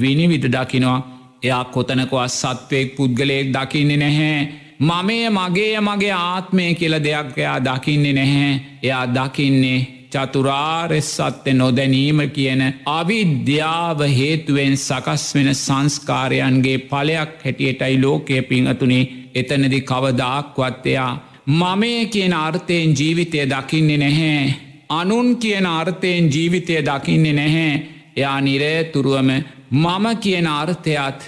විනිවිට දකිනවා එයා කොතනකවත් සත්වයෙක් පුද්ගලයෙක් දකින්නේ නැහැ. මමය මගේ මගේ ආත්මය කියල දෙයක් එයා දකින්නේ නැහැ. එයා දකින්නේ චතුරාරෙස්සත්ත නොදැනීම කියන අවිද්‍යාව හේතුවෙන් සකස් වෙන සංස්කාරයන්ගේ පලයක් හැටියටයි ලෝකය පිංහතුනේ එතනදි කවදාක්වත්තයා මමය කියන අර්ථයෙන් ජීවිතය දකින්නේ නැහැ. අනුන් කියන අර්ථයෙන් ජීවිතය දකින්නේ නැහැ. එයා නිරේතුරුවම මම කියන අර්ථයත්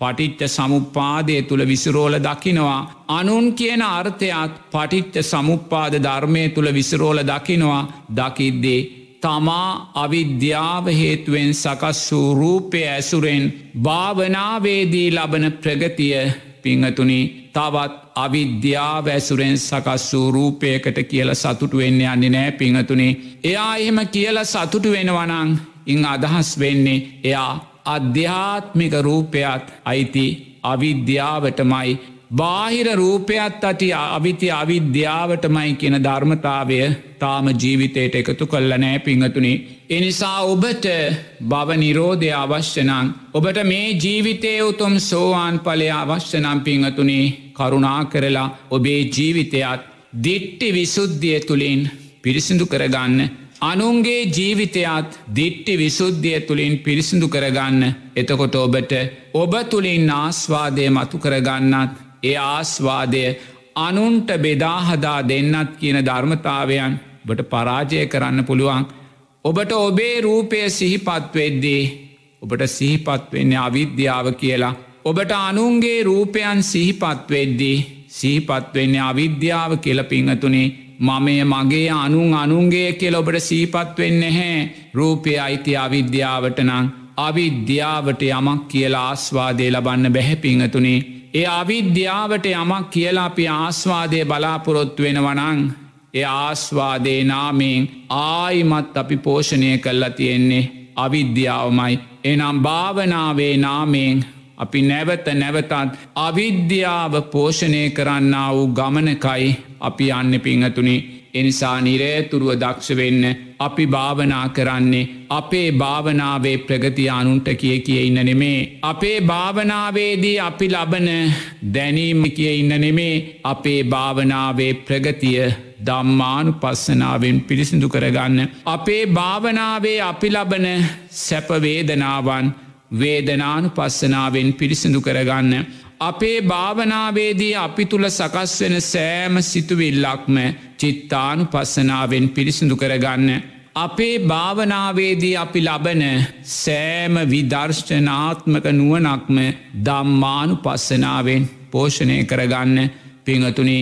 පටිච්ච සමුපාදය තුළ විසිරෝල දකිනවා. අනුන් කියන අර්ථයත් පටිච්ච සමුපාද ධර්මය තුළ විසිරෝල දකිනවා දකිද්දේ. තමා අවිද්‍යාව හේතුවෙන් සකස් වූ රූපය ඇසුරෙන් භාවනාවේදී ලබන ප්‍රගතිය පිංහතුනි තවත් අවිද්‍යාව ඇසුරෙන් සකස් වූ රූපයකට කියල සතුටු වෙන්න යන්නේ නෑ පිංහතුනේ එයා එහෙම කියල සතුටු වෙනවනං ඉං අදහස් වෙන්නේ එයා අධ්‍යාත්මික රූපයත් අයිති අවිද්‍යාවටමයි බාහිර රූපයත් අටි අවිති අවිද්‍යාවටමයි කියන ධර්මතාවය තාම ජීවිතයට එකතු කල්ල නෑ පිංහතුනි. එනිසා ඔබට බව නිරෝධය අවශ්‍යනං. ඔබට මේ ජීවිතය උතුම් සෝවාන් පලය අවශ්‍යනම් පිංහතුනි කරුණා කරලා ඔබේ ජීවිතයත් දිට්ටි විසුද්ධිය තුළින් පිරිසිදු කරගන්න. අනුන්ගේ ජීවිතයත් දිට්ටි විසුද්ධිය තුළින් පිරිසිදු කරගන්න එතකොට ඔබට ඔබ තුළින් ආස්වාදය මතු කරගන්නත් ඒ ආස්වාදය අනුන්ට බෙදාහදා දෙන්නත් කියන ධර්මතාවයන් බට පරාජය කරන්න පුළුවන්. ඔබට ඔබේ රූපය සිහිපත්වෙද්දී ඔබට සිහිපත්වෙන්නේ අවිද්‍යාව කියලා. ඔබට අනුන්ගේ රූපයන් සිහිපත්වෙද්දී සිහිපත්වෙන්නේ අවිද්‍යාව කියල පිංහතුනේ මමය මගේ අනුන් අනුන්ගේ කියල ඔබට සීපත් වෙන්න හැ රූපය අයිති අවිද්‍යාවට නං අවිද්‍යාවට යමක් කියලා ආස්වාදය ලබන්න බැහැ පිංහතුනේ. ඒ අවිද්‍යාවට යමක් කියලා අපි ආස්වාදය බලාපොරොත්තු වෙන වනං ඒ ආස්වාදේ නාමයෙන් ආයිමත් අපි පෝෂණය කල්ලා තියෙන්නේ අවිද්‍යාවමයි. එනම් භාවනාවේ නාමයෙන් අපි නැවත නැවතත් අවිද්‍යාව පෝෂණය කරන්න වූ ගමනකයි අපි අන්න පිංහතුනි එනිසා නිරේතුරුව දක්ෂ වෙන්න අපි භාවනා කරන්නේ අපේ භාවනාවේ ප්‍රගති අනුන්ට කිය කිය ඉන්න නෙමේ. අපේ භාවනාවේදී අපි ලබන දැනීම කිය ඉන්න නෙමේ අපේ භාවනාවේ ප්‍රගතිය දම්මානු පස්සනාවෙන් පිරිසිදු කරගන්න. අපේ භාවනාවේ අපි ලබන සැපවේදනාවන් වේදනානු පස්සනාවෙන් පිරිසිදු කරගන්න. අපේ භාවනාවේදී අපි තුළ සකස් වෙන සෑම සිතුවිල්ලක්ම චිත්තානු පස්සනාවෙන් පිරිසිදු කරගන්න. අපේ භාවනාවේදී අපි ලබන සෑම විදර්ශනාත්මක නුවනක්ම දම්මානු පස්සනාවෙන් පෝෂණය කරගන්න පිංහතුනි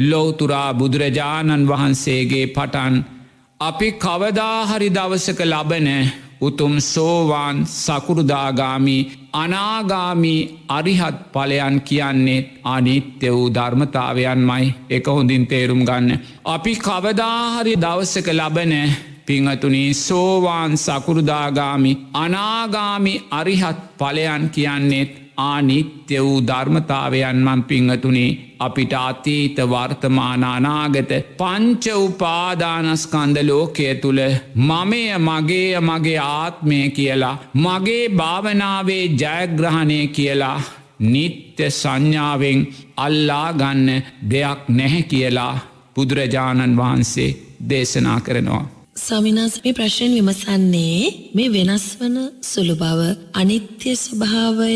ලෝතුරා බුදුරජාණන් වහන්සේගේ පටන් අපි කවදාහරි දවසක ලබන උතුම් සෝවාන් සකුරුදාගාමි අනාගාමි අරිහත් පලයන් කියන්නේ අනිත්‍ය වූ ධර්මතාවයන්මයි එක හොඳින් තේරුම් ගන්න. අපි කවදාහරි දවසක ලබන පිංහතුනී සෝවාන් සකුරුදාගාමි අනාගාමි අරිහත් පලයන් කියන්නේෙත් ආනිත්‍ය වූ ධර්මතාවයන් මන් පිංහතුනේ අපිට අතීත වර්තමානානාගත පංච උපාදානස්කන්ද ලෝකය තුළ මමය මගේ මගේ ආත්මය කියලා මගේ භාවනාවේ ජයග්‍රහණය කියලා නිත්‍ය සංඥාවෙන් අල්ලා ගන්න දෙයක් නැහැ කියලා බුදුරජාණන් වහන්සේ දේශනා කරනවා. ස්වාමිනාස මේ ප්‍රශ්යෙන් විමසන්නේ මේ වෙනස් වන සුළු බව අනිත්‍ය ස්වභාවය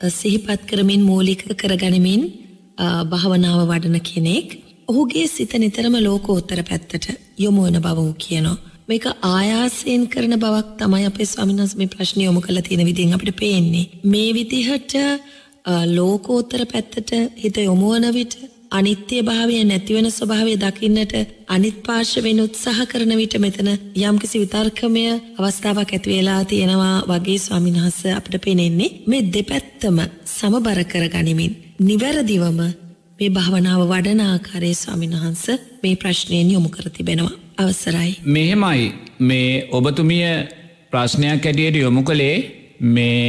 සිහිපත් කරමින් මූලික කරගනිමින් භාවනාව වඩන කෙනෙක් ඔහුගේ සිත නිතරම ලෝකෝත්තර පැත්තට යොමු වෙන බව වූ කියනවා. මේක ආයාසයෙන් කරන බවක් තමයි අපේ ස්වාමිනාස් මේ ප්‍රශ්න යොමු කළ තියෙන විදිහෙන් අපිට පේන්නේ. මේ විදිහට ලෝකෝත්තර පැත්තට හිත යොමුවන විට අනිත්‍ය භාවය නැතිවෙන ස්වභාවය දකින්නට අනිත් පාර්ශවෙන් උත්සාහ කරන විට මෙතන යම්කිසි විතර්කමය අවස්ථාවක් ඇති වෙලා තියෙනවා වගේ ස්වාමීන් වහන්සේ අපිට පේනෙන්නේ මේ දෙපැත්තම සමබර කර ගනිමින් නිවැරදිවම මේ භාවනාව වඩන ආකාරයේ ස්වාමීන් වහන්ස මේ ප්‍රශ්නයෙන් යොමු කර තිබෙනවා. අවසරයි. මෙහෙමයි. මේ ඔබතුමිය ප්‍රශ්නයක් ඇටියට යොමු කළේ මේ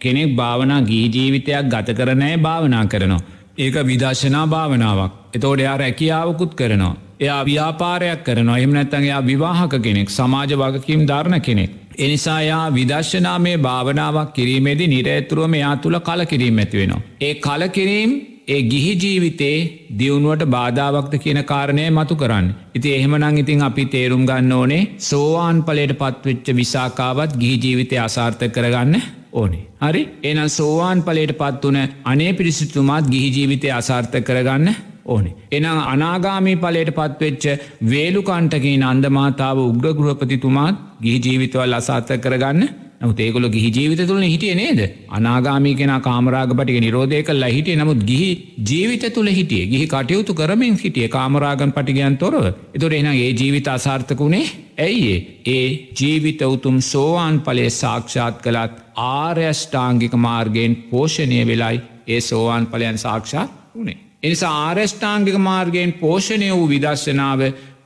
කෙනෙක් භාවනා ගී ජීවිතයක් ගත කරනෑ භාවනා කරනවා. ඒක විදර්ශනා භාවනාවක්. එතෝට එයා රැකියාවකුත් කරනවා. එයා ව්‍යාපාරයක් කරනවා එම නැත්තන් එයා විවාහක කෙනෙක් සමාජ වගකීම් ධර්ණ කෙනෙක්. එනිසා යා විදර්ශනා මේ භාවනාවක් කිරීමේදි නිරේතුරුවම එයා තුළ කල කිරීම ඇතිවෙනවා. ඒ කලකිරීම් ඒ ගිහි ජීවිතේ දියුණුවට බාධාවක්ත කියන කාරණය මතු කරන්න. ඉති එහෙමනං ඉතින් අපි තේරුම් ගන්න ඕනේ සෝවාන් පලට පත්වෙච්ච විසාකාවත් ගිහි ජීවිතය අසාර්ථ කරගන්න ඕනේ. හරි එනම් සෝවාන් පලට පත් වන අනේ පිරිසිතුමාත් ගිහි ජීවිතය අසාර්ථ කරගන්න ඕනේ. එනම් අනාගාමී පලට පත්වෙච්ච වේලුකන්ටගේ නන්දමාතාව උග්‍රගෘහපතිතුමාත් ගිහි ජීවිතවල් අසාර්ථ කරගන්න නමුතේකොල ගිහි ජීවිත තුළ හිටිය නේද? අනාගාමී කෙන කාමරාග පටික නිරෝධය කල්ලා හිටිය. නමුත් ගිහි ජීවිත තුළ හිටිය ගිහි කටයුතු කරමින් හිටිය කාමරාගන් පටිගයන් තොරව. එතුර එන ඒ ජීවිත අසාර්ථකුණේ ඇයිඒ ඒ? ජීවිත උතුම් සෝවාන් පලේ සාක්ෂාත් කළත් ආර්යෂ්ඨාංගික මාර්ගයෙන් පෝෂණය වෙලයි ඒ සෝවාන් පලයන් සාක්ෂාත් වනේ. එනිසා ආර්යෂ්ඨාංගික මාර්ගයෙන් පෝෂණය වූ විදර්ශනාව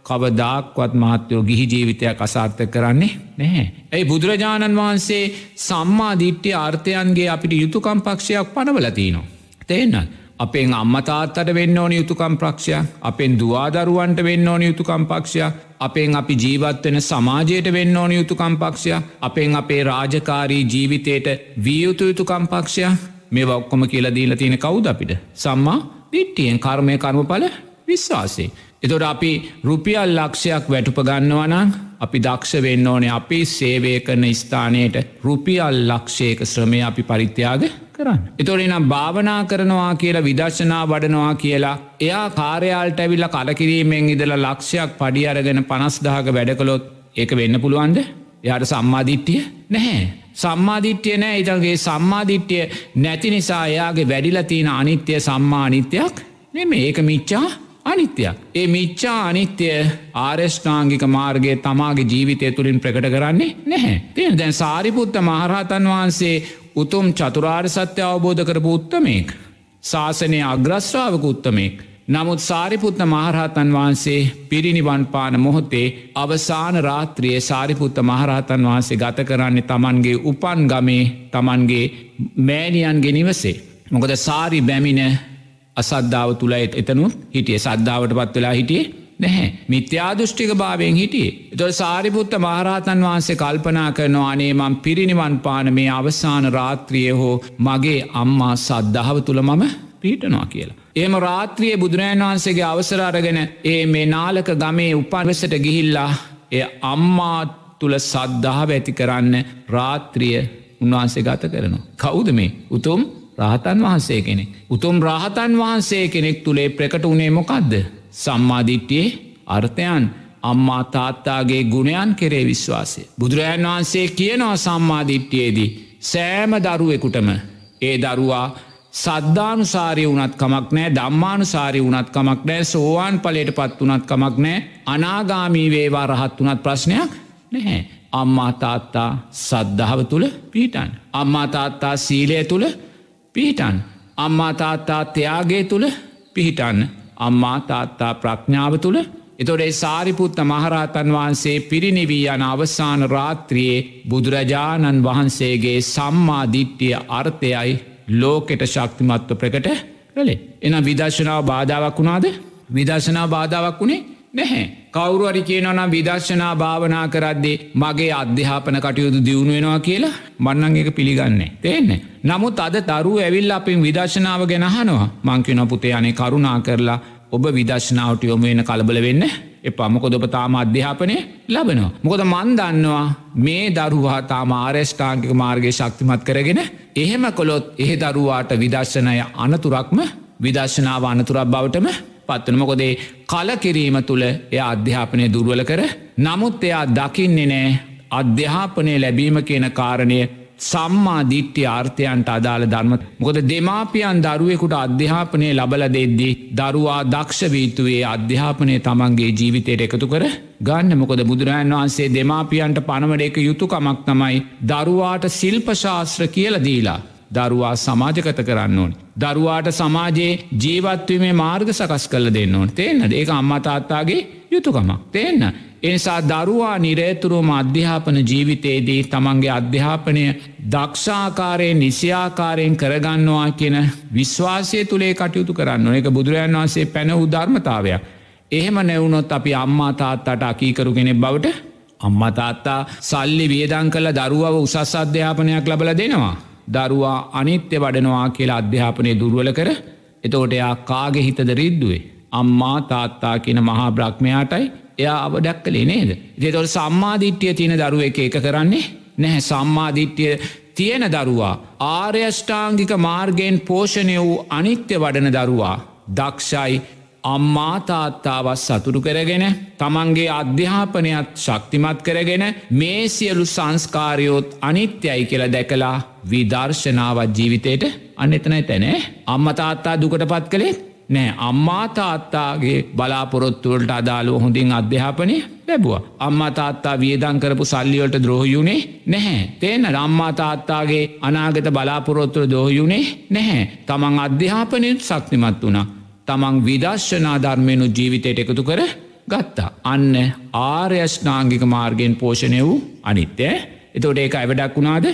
කවදාක්වත් මහත්තයෝ ගිහි ජීවිතයක් අසාර්ථ කරන්නේ නැහැ. ඇයි බුදුරජාණන් වහන්සේ සම්මාධිට්්‍ය ආර්ථයන්ගේ අපිට යුතුකම් පක්ෂයක් පනවලතිනවා. තේනත්. අපෙන් අම්මතාත්තට වෙන්න ඕනි යුතුකම් ප්‍රක්ෂයක් අපෙන් දවාදරුවන්ට වෙන්න ඕනි යුතුකම් පක්ෂයක් අපෙන් අපි ජීවත්වෙන සමාජයට වෙන්න ඕනි යුතුකම් පක්ෂයක් අපෙන් අපේ රාජකාරී ජීවිතයට වියයුතු යුතුකම් පක්ෂයක් මේ ඔක්කොම කියලා දීල තියෙන කවුද අපිට සම්මා දිට්ටියෙන් කර්මය කර්මඵල විශ්වාසේ. එතොට අපි රුපියල් ලක්ෂයක් වැටුප ගන්නවනං අපි දක්ෂ වෙන්න ඕනේ අපි සේවය කරන ස්ථානයට රුපියල් ලක්ෂයක ශ්‍රමය අපි පරිත්‍යාග කරන්න. එතොට එනම් භාවනා කරනවා කියලා විදර්ශනා වඩනවා කියලා එයා කාරයාල්ට ඇවිල්ල කලකිරීමෙන් ඉදල ලක්ෂයක් පඩි අරගෙන පනස්දාහක වැඩකළොත් ඒක වෙන්න පුළුවන්ද යාට සම්මාධිට්ටිය නැහැ. සම්මාධිට්්‍යය නෑ ඉතගේ සම්මාධිට්්‍යය නැති නිසා එයාගේ වැඩිලතින අනිත්‍ය සම්මානිත්‍යයක් මෙම ඒක මිච්චා අනිත්‍යයක්. ඒ මිච්චා අනිත්‍ය ආර්ෂ්ඨාංගික මාර්ගය තමාගේ ජීවිතය තුළින් ප්‍රකට කරන්නේ නැහැ. තියෙන දැන් සාරිපුත්ත මහරහතන් වහන්සේ උතුම් චතුරාර් සත්‍ය අවබෝධ කරපු උත්තමේක්. ශාසනය අග්‍රස්්‍රාවක උත්තමෙක්. නමුත් සාරිපුත්ත මහරහතන් වහන්සේ පිරිනිවන් පාන මොහොතේ අවසාන රාත්‍රියයේ සාරිපුත්ත මහරහතන් වහන්සේ ගත කරන්නේ තමන්ගේ උපන් ගමේ තමන්ගේ මෑනියන්ගේ නිවසේ. මොකද සාරි බැමින අසද්ධාව තුළ එතනු හිටිය සද්ධාවට පත් වෙලා හිටියේ නැහැ මිත්‍යාදෘෂ්ටික භාවයෙන් හිටියේ. එතොල් සාරිපුත්ත මහරහතන් වහන්සේ කල්පනා කරනවා අනේ මං පිරිනිවන් පාන මේ අවසාන රාත්‍රිය හෝ මගේ අම්මා සද්ධාව තුළ මම පීටනවා කියලා. එම රාත්‍රියය බුදුරජන් වහන්සේගේ අවසර අරගෙන ඒ මේ නාලක ගමේ උපන්වසට ගිහිල්ලා එය අම්මා තුළ සද්ධාව ඇති කරන්න රාත්‍රිය උන්වහන්සේ ගත කරනවා. කවුද මේ උතුම් රහතන් වහන්සේ කෙනෙක්. උතුම් රහතන් වහන්සේ කෙනෙක් තුළේ ප්‍රකට වනේ මොකක්ද. සම්මාධිට්ටියේ අර්ථයන් අම්මා තාත්තාගේ ගුණයන් කෙරේ විශ්වාසය. බුදුරජන් වහන්සේ කියනවා සම්මාධිට්ටියේදී. සෑම දරුවෙකුටම ඒ දරුවා සද්ධානුසාරය වනත් කමක් නෑ දම්මානුසාරය වනත් කමක් නෑ සෝවාන් පලට පත් වනත් කමක් නෑ අනාගාමී වේවා රහත් වනත් ප්‍රශ්නයක් නැහැ. අම්මා තාත්තා සද්ධාව තුළ පීටන්. අම්මා තාත්තා සීලය තුළ පිහිටන්. අම්මා තාත්තා ත්‍යයාගේ තුළ පිහිටන්න. අම්මා තාත්තා ප්‍රඥාව තුළ එතොඩේ සාරිපුත්ත මහරහතන් වහන්සේ පිරිනිවී යන අවසාන රාත්‍රියයේ බුදුරජාණන් වහන්සේගේ සම්මාධිට්ටිය අර්ථයයි ලෝකෙට ශක්තිමත්ව ප්‍රකට කළේ. එන විදර්ශනාව බාධාවක් වුණාද විදර්ශනා බාධාවක් වුණේ නැහැ. කවුරුවරි කියනවනම් විදර්ශනා භාවනා කරද්දේ මගේ අධ්‍යාපන කටයුතු දියුණු වෙනවා කියලා මන්නන් එක පිළිගන්නේ. තේන්න. නමුත් අද තරු ඇවිල් අපින් විදර්ශනාව ගැනහනවා මංකින පුතේ අනේ කරුණා කරලා ඔබ විදර්ශනාවට යොම වෙන කලබල වෙන්න එපා මොකොද ඔබ තාම අධ්‍යාපනය ලබනවා. මොකද මන් දන්නවා මේ දරුවා තාම ආරෙෂ්ඨාංකික මාර්ගය ශක්තිමත් කරගෙන එහෙම කොළොත් එහ දරුවාට විදර්ශනය අනතුරක්ම විදර්ශනාව අනතුරක් බවටම පත්වන මොකොදේ කලකිරීම තුළ එය අධ්‍යාපනය දුර්වල කර නමුත් එයා දකින්නේ නෑ අධ්‍යාපනය ලැබීම කියන කාරණය සම්මා දිට්ටි ආර්ථයන්ට අදාළ ධර්ම මොකද දෙමාපියන් දරුවෙකුට අධ්‍යාපනය ලබල දෙද්දී දරුවා දක්ෂවීතුවේ අධ්‍යාපනය තමන්ගේ ජීවිතයට එකතු කර ගන්න මොකද බුදුරජන් වහන්සේ දෙමාපියන්ට පනවඩ එක යුතුකමක් තමයි දරුවාට ශිල්පශාස්ත්‍ර කියල දීලා. දරුවා සමාජකත කරන්න ඕන. දරුවාට සමාජයේ ජීවත්වීමේ මාර්ග සකස් කල දෙන්න ඕන තියන්න ඒක අම්මතාත්තාගේ යුතුකමක් තියන්න. එනිසා දරුවා නිරේතුරුවම අධ්‍යාපන ජීවිතයේදී තමන්ගේ අධ්‍යාපනය දක්ෂාකාරයෙන් නිසියාකාරයෙන් කරගන්නවා කියන විශ්වාසය තුළේ කටයුතු කරන්න එක බුදුරජන් වන්සේ පැන උධර්මතාවයක්. එහෙම නැවුණොත් අපි අම්මා තාත්තට අකීකරු කෙනෙක් බවට අම්මතාත්තා සල්ලි වියදං කළ දරුවව උසස් අධ්‍යාපනයක් ලබල දෙනවා. දරුවා අනිත්‍ය වඩනවා කියලා අධ්‍යාපනය දුර්වල කර එතෝට එයා කාගෙ හිතද රිද්දුවේ. අම්මා තාත්තා කියන මහා බ්‍රහ්මයාටයි එයා අවඩක් කළේ නේද. දෙතොට සම්මාධිට්්‍යය තියෙන දරුව එක එක කරන්නේ නැහැ සම්මාධිට්්‍යය තියෙන දරුවා ආර්යෂ්ඨාංගික මාර්ගයෙන් පෝෂණය වූ අනිත්‍ය වඩන දරුවා. දක්ෂයි අම්මාතාත්තාවත් සතුරු කරගෙන තමන්ගේ අධ්‍යාපනයත් ශක්තිමත් කරගෙන මේ සියලු සංස්කාරයෝත් අනිත්‍යයි කියල දැකලා විදර්ශනාවත් ජීවිතයට අන්න එතනයි තැනේ අම්මතාත්තා දුකට පත් කළේ නෑ අම්මාතාත්තාගේ බලාපොරොත්තුවලට අදාළුව හොඳින් අධ්‍යාපනය ලැබවා. අම්මතාත්තා වියදං කරපු සල්ලිවලට ද්‍රෝහයුනේ නැහැ. තේන රම්මාතාත්තාගේ අනාගත බලාපොරොත්තුව දෝහයුනේ නැහැ. තමන් අධ්‍යාපනයට ශක්තිමත් වුණා. තමන් විදර්ශනා ධර්මයනු ජීවිතයට එකතු කර ගත්තා. අන්න ආර්යෂ්නාංගික මාර්ගයෙන් පෝෂණය වූ අනිත්‍යය එතෝට ඒක ඇවඩක් වුණාද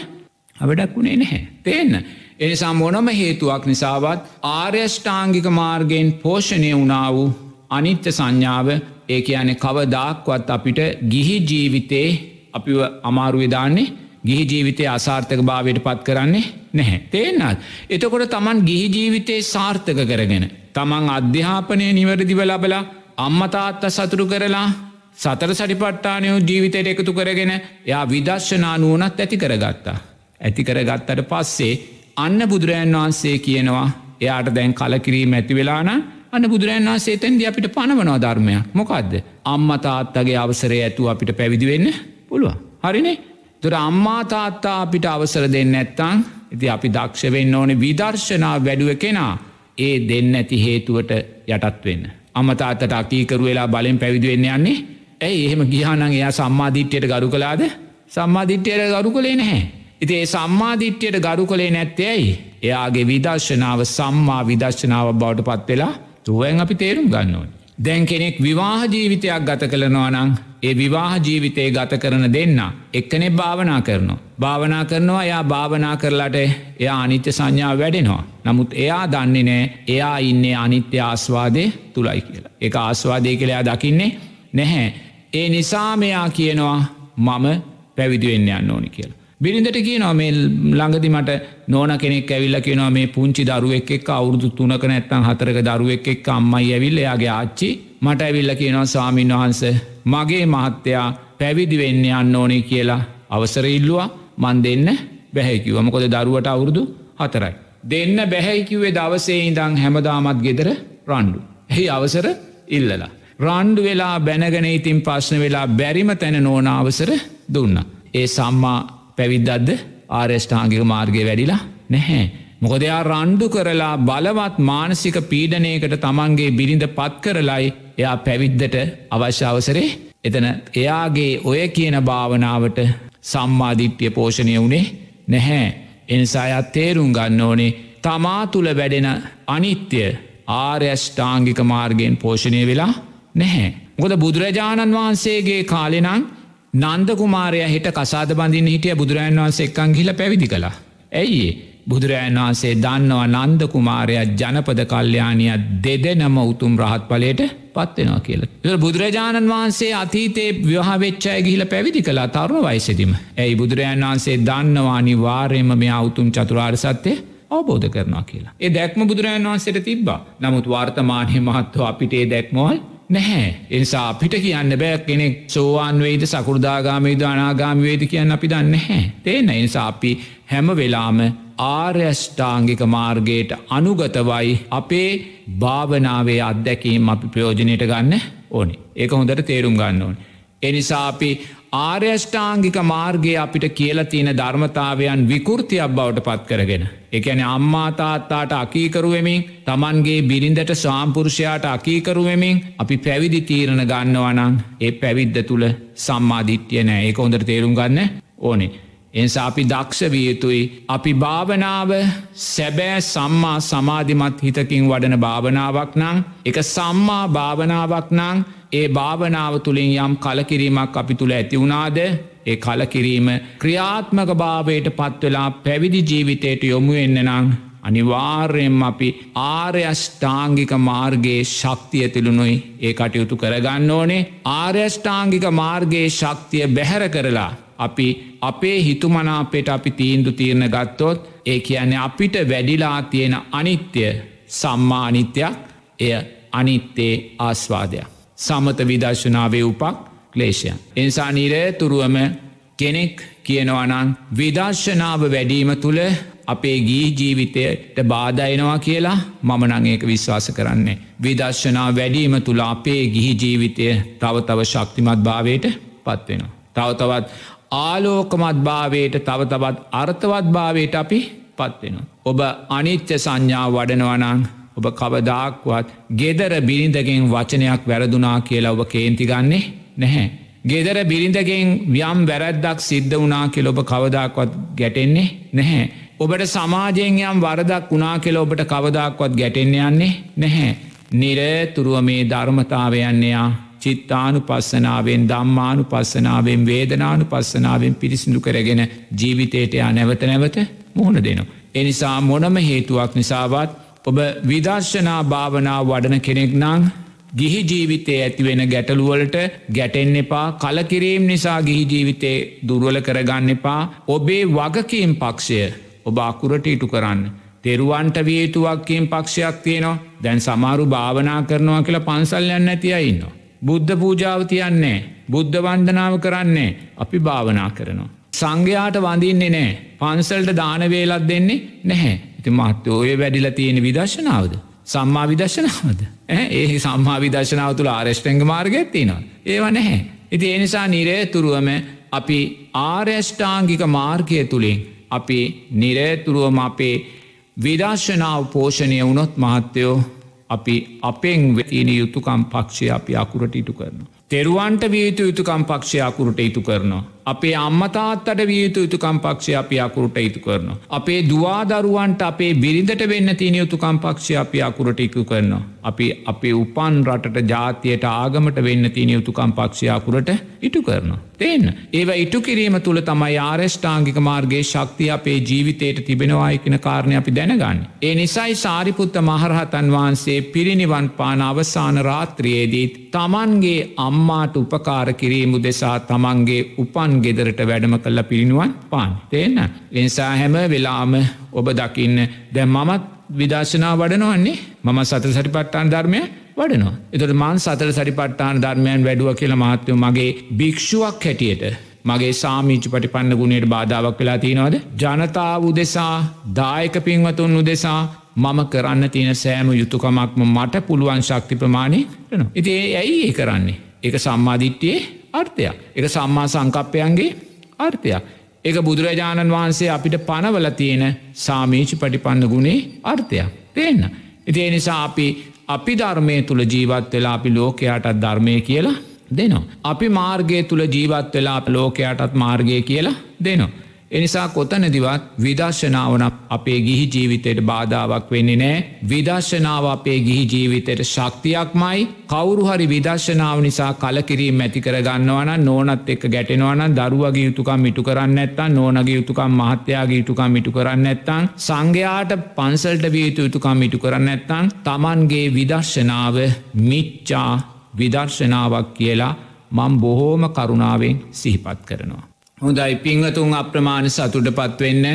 අවඩක් වුණේ නැහැ. තේන්න. එනිසා මොනම හේතුවක් නිසාවත් ආර්යෂ්ඨාංගික මාර්ගයෙන් පෝෂණය වුණා වූ අනිත්‍ය සංඥාව ඒ යන කවදාක්වත් අපිට ගිහි ජීවිතේ අපි අමාරුවදාන්නේ ගිහි ජීවිතය අසාර්ථක භාවයට පත් කරන්නේ නැහැ. තේනත්. එතකොට තමන් ගිහි ජීවිතයේ සාර්ථක කරගෙන. තමන් අධ්‍යාපනය නිවැරදිව ලබලා අම්මතාත්ත සතුරු කරලා සතර සටිපට්ටානයෝ ජීවිතයට එකතු කරගෙන යා විදර්ශනා නුවනත් ඇති කරගත්තා. ඇති කරගත්තට පස්සේ අන්න බුදුරජන් වහන්සේ කියනවා එයාට දැන් කලකිරීම ඇති වෙලාන අන්න බුදුරන් වහන්සේ තැන්දි අපිට පනවනවා ධර්මයක් මොකක්ද අම්මතාත්තගේ අවසරය ඇතු අපිට පැවිදි වෙන්න පුළුව හරිනේ තුර අම්මා තාත්තා අපිට අවසර දෙන්න ඇත්තං ඉති අපි දක්ෂ වෙන්න ඕනේ විදර්ශනා වැඩුව කෙනා ඒ දෙන්න ඇති හේතුවට යටත් වෙන්න. අමතාතට අකීකරු වෙලා බලෙන් පැවිදි වෙන්න යන්නේ ඇයි එහෙම ගිහානං එයා සම්මාධිට්්‍යයට ගරු කලාද සම්මාධිට්්‍යයට ගරු කළේ නැහැ. ඉති ඒ සම්මාධිට්්‍යයට ගරු කළේ නැත්තේ ඇයි එයාගේ විදර්ශනාව සම්මා විදර්ශනාව බවට පත් වෙලා තුවෙන් අපි තේරුම් ගන්න ඕන. දැන් කෙනෙක් විවාහ ජීවිතයක් ගත කළනවා නං ඒ විවාහ ජීවිතය ගත කරන දෙන්න එක්කනෙ භාවනා කරනවා. භාවනා කරනවා එයා භාවනා කරලාට එයා අනිත්‍ය සංඥාව වැඩෙනවා. නමුත් එයා දන්නේ නෑ එයා ඉන්නේ අනිත්‍ය ආස්වාදය තුළයි කියලා. එක ආස්වාදය කළයා දකින්නේ නැහැ. ඒ නිසා මෙයා කියනවා මම පැවිදිවෙන්න යන්න ඕනි කියලා. බිරිඳට කියනවා මේ ළඟදි මට නෝන කෙනෙක් ඇවිල්ල කියනවා මේ පුංචි දරුවෙක් එක් අවුරුදු තුනක නැත්තං හතරක දරුවෙක් එක් අම්මයි ඇවිල්ල යාගේ ආච්චි මට ඇවිල්ල කියනවා සාමීන් වහන්ස මගේ මහත්තයා පැවිදි වෙන්න යන්න ඕනේ කියලා අවසර ඉල්ලවා මන් දෙන්න බැහැකිව මොකොද දරුවට අවුරුදු හතරයි. දෙන්න බැහැකිවේ දවසේ ඉඳං හැමදාමත් ගෙදර රණ්ඩු. එහි අවසර ඉල්ලලා. රණ්ඩු වෙලා බැනගෙන ඉතින් ප්‍රශ්න වෙලා බැරිම තැන නෝන අවසර දුන්න. ඒ සම්මා පැවිද්දද්ද ආර්යෂ්ඨාංගික මාර්ගය වැඩිලා නැහැ. මොකදයා රණ්ඩු කරලා බලවත් මානසික පීඩනයකට තමන්ගේ බිරිඳ පත් කරලයි එයා පැවිද්දට අවශ්‍ය අවසරේ එතන එයාගේ ඔය කියන භාවනාවට සම්මාධිට්්‍යය පෝෂණය වුණේ නැහැ. එනිසායත් තේරුම් ගන්න ඕනේ තමා තුළ වැඩෙන අනිත්‍ය ආර්යෂ්ඨාංගික මාර්ගයෙන් පෝෂණය වෙලා නැහැ. ගොද බුදුරජාණන් වහන්සේගේ කාලෙනං නන්දකුමාරය හිට කසාද බඳින් හිටිය බුදුරජන් වහන්සේ එක්කං හිල පැවිදි කලා. ඇයි බුදුරජන් වහන්සේ දන්නවා නන්දකුමාරයක් ජනපද කල්්‍යයානිය දෙදෙනම උතුම් රහත් පලට පත්වෙනවා කියලා. බුදුරජාණන් වහන්සේ අතීතේ ව්‍යහවෙච්චය ගිහිල පැවිදි කලා තරුණ වයිසදිම. ඇයි බුදුරජන් වහන්සේ දන්නවානි වාර්යම මේ අවුතුම් චතුරාර් සත්‍යය අවබෝධ කරනවා කියලා. ඒ දැක්ම බුදුරජන් වහන්සේට තිබ්බා නමුත් වර්තමානය මහත්ව අපිටේ දැක්මවල් නැහැ එනිසා අපිට කියන්න බෑ කෙනෙක් සෝවාන් වෙයිද සකෘදාගාමීද අනාගාමිවේද කියන්න අපි දන්න නැහැ. තේන එනිසා අපි හැම වෙලාම ආර්යෂ්ඨාංගික මාර්ගයට අනුගතවයි අපේ භාවනාවේ අත්දැකීම් අපි ප්‍රයෝජනයට ගන්න ඕනි. ඒක හොඳට තේරුම් ගන්න ඕන. එනිසා අපි ආර්යෂ්ඨාංගික මාර්ගය අපිට කියල තියෙන ධර්මතාවයන් විකෘතියක් බවට පත් කරගෙන. එකැන අම්මාතාත්තාට අකීකරුවමින් තමන්ගේ බිරිඳට සාම්පුරුෂයාට අකීකරුවමින් අපි පැවිදි තීරණ ගන්නවනං ඒ පැවිද්ධ තුළ සම්මාධිට්්‍යය නෑ ඒක හොඳට තේරුම් ගන්න ඕනේ. එනිසා අපි දක්ෂ වියතුයි අපි භාවනාව සැබෑ සම්මා සමාධිමත් හිතකින් වඩන භාවනාවක් නං එක සම්මා භාවනාවක් නං ඒ භාවනාව තුළින් යම් කලකිරීමක් අපි තුළ ඇතිවුණාද ඒ කලකිරීම ක්‍රියාත්මක භාවයට පත්වෙලා පැවිදි ජීවිතයට යොමු එන්න නං අනිවාර්යෙන්ම අපි ආර්යෂ්ඨාංගික මාර්ගයේ ශක්තිය තිළුණුයි ඒ කටයුතු කරගන්න ඕනේ. ආර්යෂ්ඨාංගික මාර්ගයේ ශක්තිය බැහැර කරලා අපි අපේ හිතුමනාපෙට අපි තීන්දු තීරණ ගත්තොත් ඒ කියන්නේ අපිට වැඩිලා තියෙන අනිත්‍ය සම්මානිත්‍යයක් එය අනිත්තේ ආස්වාදයක්. සමත විදර්ශනාවේ උපක් ක්ලේෂයන්. එනිසා නිරේ තුරුවම කෙනෙක් කියනවනං විදර්ශනාව වැඩීම තුළ අපේ ගී ජීවිතයට බාධයනවා කියලා මම නංඒක විශ්වාස කරන්නේ. විදර්ශනා වැඩීම තුළ අපේ ගිහි ජීවිතය තව තව ශක්තිමත් භාවයට පත්වෙනවා. තවතවත් ආලෝකමත් භාවයට තව තවත් අර්ථවත් භාවයට අපි පත්වෙනවා. ඔබ අනිත්‍ය සංඥා වඩනවනං ඔබ කවදාක්වත් ගෙදර බිරිඳගෙන් වචනයක් වැරදුනා කියලා ඔබ කේන්ති ගන්නේ නැහැ. ගෙදර බිරිඳගෙන් ව්‍යම් වැරැද්දක් සිද්ධ වනා කෙල ඔබ කවදක්වත් ගැටෙන්නේ නැහැ. ඔබට සමාජයෙන් යම් වරදක් වනා කෙල ඔබට කවදක්වත් ගැටෙන්න යන්නේ නැහැ. නිරතුරුව මේ ධර්මතාවයන්නේයා චිත්තානු පස්සනාවෙන් දම්මානු පස්සනාවෙන් වේදනානු පස්සනාවෙන් පිරිසිදු කරගෙන ජීවිතයට යා නැවත නැවත මුහුණ දෙනවා. එනිසා මොනම හේතුවක් නිසාවත් ඔබ විදර්ශනා භාවනා වඩන කෙනෙක් නං ගිහි ජීවිතේ ඇතිවෙන ගැටලුවලට ගැටෙන් එපා කලකිරීම් නිසා ගිහි ජීවිතේ දුර්වල කරගන්න එපා ඔබේ වගකීම් පක්ෂය ඔබ අකුරට ඉටු කරන්න. තෙරුවන්ට වියතුවක්කීම් පක්ෂයක් තියනවා දැන් සමාරු භාවනා කරනවා කියලා පන්සල්යන්න ඇතිය ඉන්නවා. බුද්ධ පූජාව තියන්නේ බුද්ධ වන්දනාව කරන්නේ අපි භාවනා කරනවා. සංඝයාට වඳින්නේ නෑ පන්සල්ට දානවේලත් දෙන්නේ නැහැ ඉති මහත්ත ඔය වැඩිල තියෙන විදර්ශනාවද. සම්මා විදර්ශනාවද. ඒ සම්මා විදර්ශනාව තුළ ආරෙෂ්ටංග මාර්ගඇත්තිනවා. ඒව නැහැ. ඉති එනිසා නිරේතුරුවම අපි ආර්යෂ්ඨාංගික මාර්ගය තුළින් අපි නිරේතුරුවම අපේ විදර්ශනාව පෝෂණය වුණොත් මහත්තයෝ අපි අපෙන් වෙතින යුතුකම් පක්ෂය අපි අකුරට ඉටු කරනවා. තෙරුවන්ට වියතු යුතුකම් පක්ෂය අකුරට ඉතු කරනවා. අපේ අම්මතාත්තට වියයුතු යුතුකම් පක්ෂය අපි අකුරට ඉතු කරනවා. අපේ දවාදරුවන්ට අපේ බිරිඳට වෙන්න තියෙන යුතුකම් පක්ෂය අපි අකුරට ඉකු කරනවා. අපි අපේ උපන් රටට ජාතියට ආගමට වෙන්න තියෙන යුතුකම් පක්ෂය අකුරට ඉටු කරනවා. තියන්න ඒව ඉටු කිරීම තුළ තමයි ආරෂ්ඨාංගික මාර්ගගේ ශක්තිය අපේ ජීවිතයට තිබෙනවායිකෙන කාරණය අපි දැනගන්න. ඒ නිසයි සාරිපුත්ත මහරහතන් වහන්සේ පිරිනිවන් පාන අවසාන රාත්‍රයේදීත් තමන්ගේ අම්මාට උපකාර කිරීමු දෙසා තමන්ගේ උපන් ගෙදරට වැඩම කල්ල පිරිනිුවන් පාන්. තියන්න එනිසා හැම වෙලාම ඔබ දකින්න දැ මමත් විදර්ශනා වඩනවන්නේ මම සතර සටිපට්ටාන් ධර්මය වඩනවා. එතට මන් සතර සටිපට්ටාන ධර්මයන් වැඩුව කියල මහත්තයෝ මගේ භික්ෂුවක් හැටියට මගේ සාමීචි පටිපන්න ගුණයට බාධාවක් වෙලා තියෙනවද. ජනතාව උදෙසා දායක පින්වතුන් උදෙසා මම කරන්න තියෙන සෑම යුතුකමක්ම මට පුළුවන් ශක්ති ප්‍රමාණය කරන. ඉති ඇයි ඒ කරන්නේ. එක සම්මාධිට්ටියේ අර්ථයක්. එක සම්මා සංකප්පයන්ගේ අර්ථයක්. එක බුදුරජාණන් වහන්සේ අපිට පනවල තියෙන සාමීචි පටිපන්න ගුණේ අර්ථයක්. තියන්න. ඉතිේ නිසා අපි අපි ධර්මය තුළ ජීවත් වෙලා අපි ලෝකයාටත් ධර්මය කියලා දෙනවා. අපි මාර්ගය තුළ ජීවත් වෙලා ලෝකයාටත් මාර්ගය කියලා දෙනවා. එනිසා කොතනදිවත් විදර්ශනාවන අපේ ගිහි ජීවිතයට බාධාවක් වෙන්නේ නෑ විදර්ශනාව අපේ ගිහි ජීවිතයට ශක්තියක්මයි කවුරුහරි විදර්ශනාව නිසා කලකිරීම ඇති කරගන්නවන නෝනත් එක් ගැටෙනවන දරුවගේ යුතුකම් මිටු කරන්න ඇත්තන් නෝනගේ යුතුකම් මහත්‍යයාගේ යුතුකම් මිටු කරන්න ඇත්තං සංඝයාට පන්සල්ට වියයුතු යුතුකම් මිටු කරන්න ඇත්තං තමන්ගේ විදර්ශනාව මිච්චා විදර්ශනාවක් කියලා මං බොහෝම කරුණාවෙන් සිහිපත් කරනවා. හොඳයි. පිංහතුන් අප්‍රමාණ සතුට පත්වෙන්න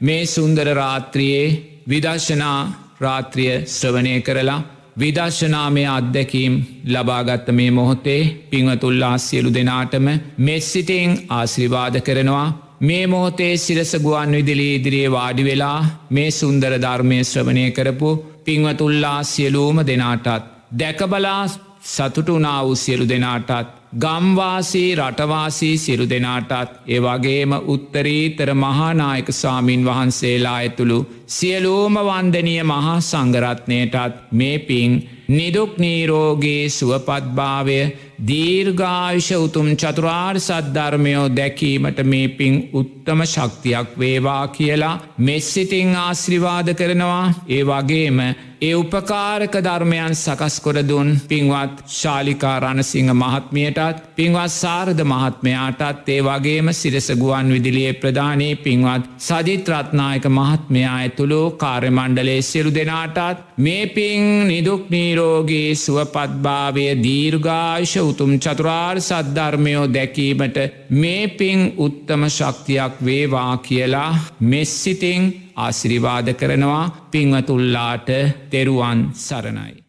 මේ සුන්දර රාත්‍රියයේ විදර්ශනා රාත්‍රිය ශ්‍රවණය කරලා විදර්ශනාමය අත්දැකීම් ලබාගත්ත මේ මොහොතේ පිංවතුල්ලා සියලු දෙනාටම මෙස්සිටිං ආශ්‍රිවාද කරනවා. මේ මොහොතේ සිරස ගුවන් විදිලි ඉදිරියේ වාඩි වෙලා මේ සුන්දර ධර්මය ශ්‍රවණය කරපු පිංවතුල්ලා සියලූම දෙනාටත් දැකබලා සතුටුනා වූ සියලු දෙනාටත් ගම්වාසී රටවාසී සිරු දෙනාටත් ඒවගේම උත්තරීතර මහානායක සාමීන් වහන්සේලා ඇතුළු සියලූම වන්දනිය මහා සංගරත්නයටත් මේ පින් නිදුක් නීරෝගේ සුවපත්භාවය දීර්ඝායුෂ උතුම් චතුරාර් සද්ධර්මයෝ දැකීමට මේ පින් උත්තම ශක්තියක් වේවා කියලා මෙස්සිතිං ආශ්‍රිවාද කරනවා. ඒ වගේම ඒ උපකාරක ධර්මයන් සකස්කොරදුන් පින්වත් ශාලිකා රණසිංහ මහත්මියටත් පින්වත් සාරධ මහත්මයාටත් ඒ වගේම සිරසගුවන් විදිලියේ ප්‍රධානී පින්වත් සජිත්‍රත්නායක මහත්මයා ඇතුළු කාර්යමණ්ඩලේ සිරු දෙනාටත් මේ පින් නිදුක්නීරෝගේ සුවපත්භාවය දීර්ඝාශ උතුම් චතුරාර් සද්ධර්මයෝ දැකීමට මේ පින් උත්තම ශක්තියක් වේවා කියලා මෙස්සිතිං ආශිරිවාද කරනවා පිංවතුල්ලාට තෙරුවන් සරණයි.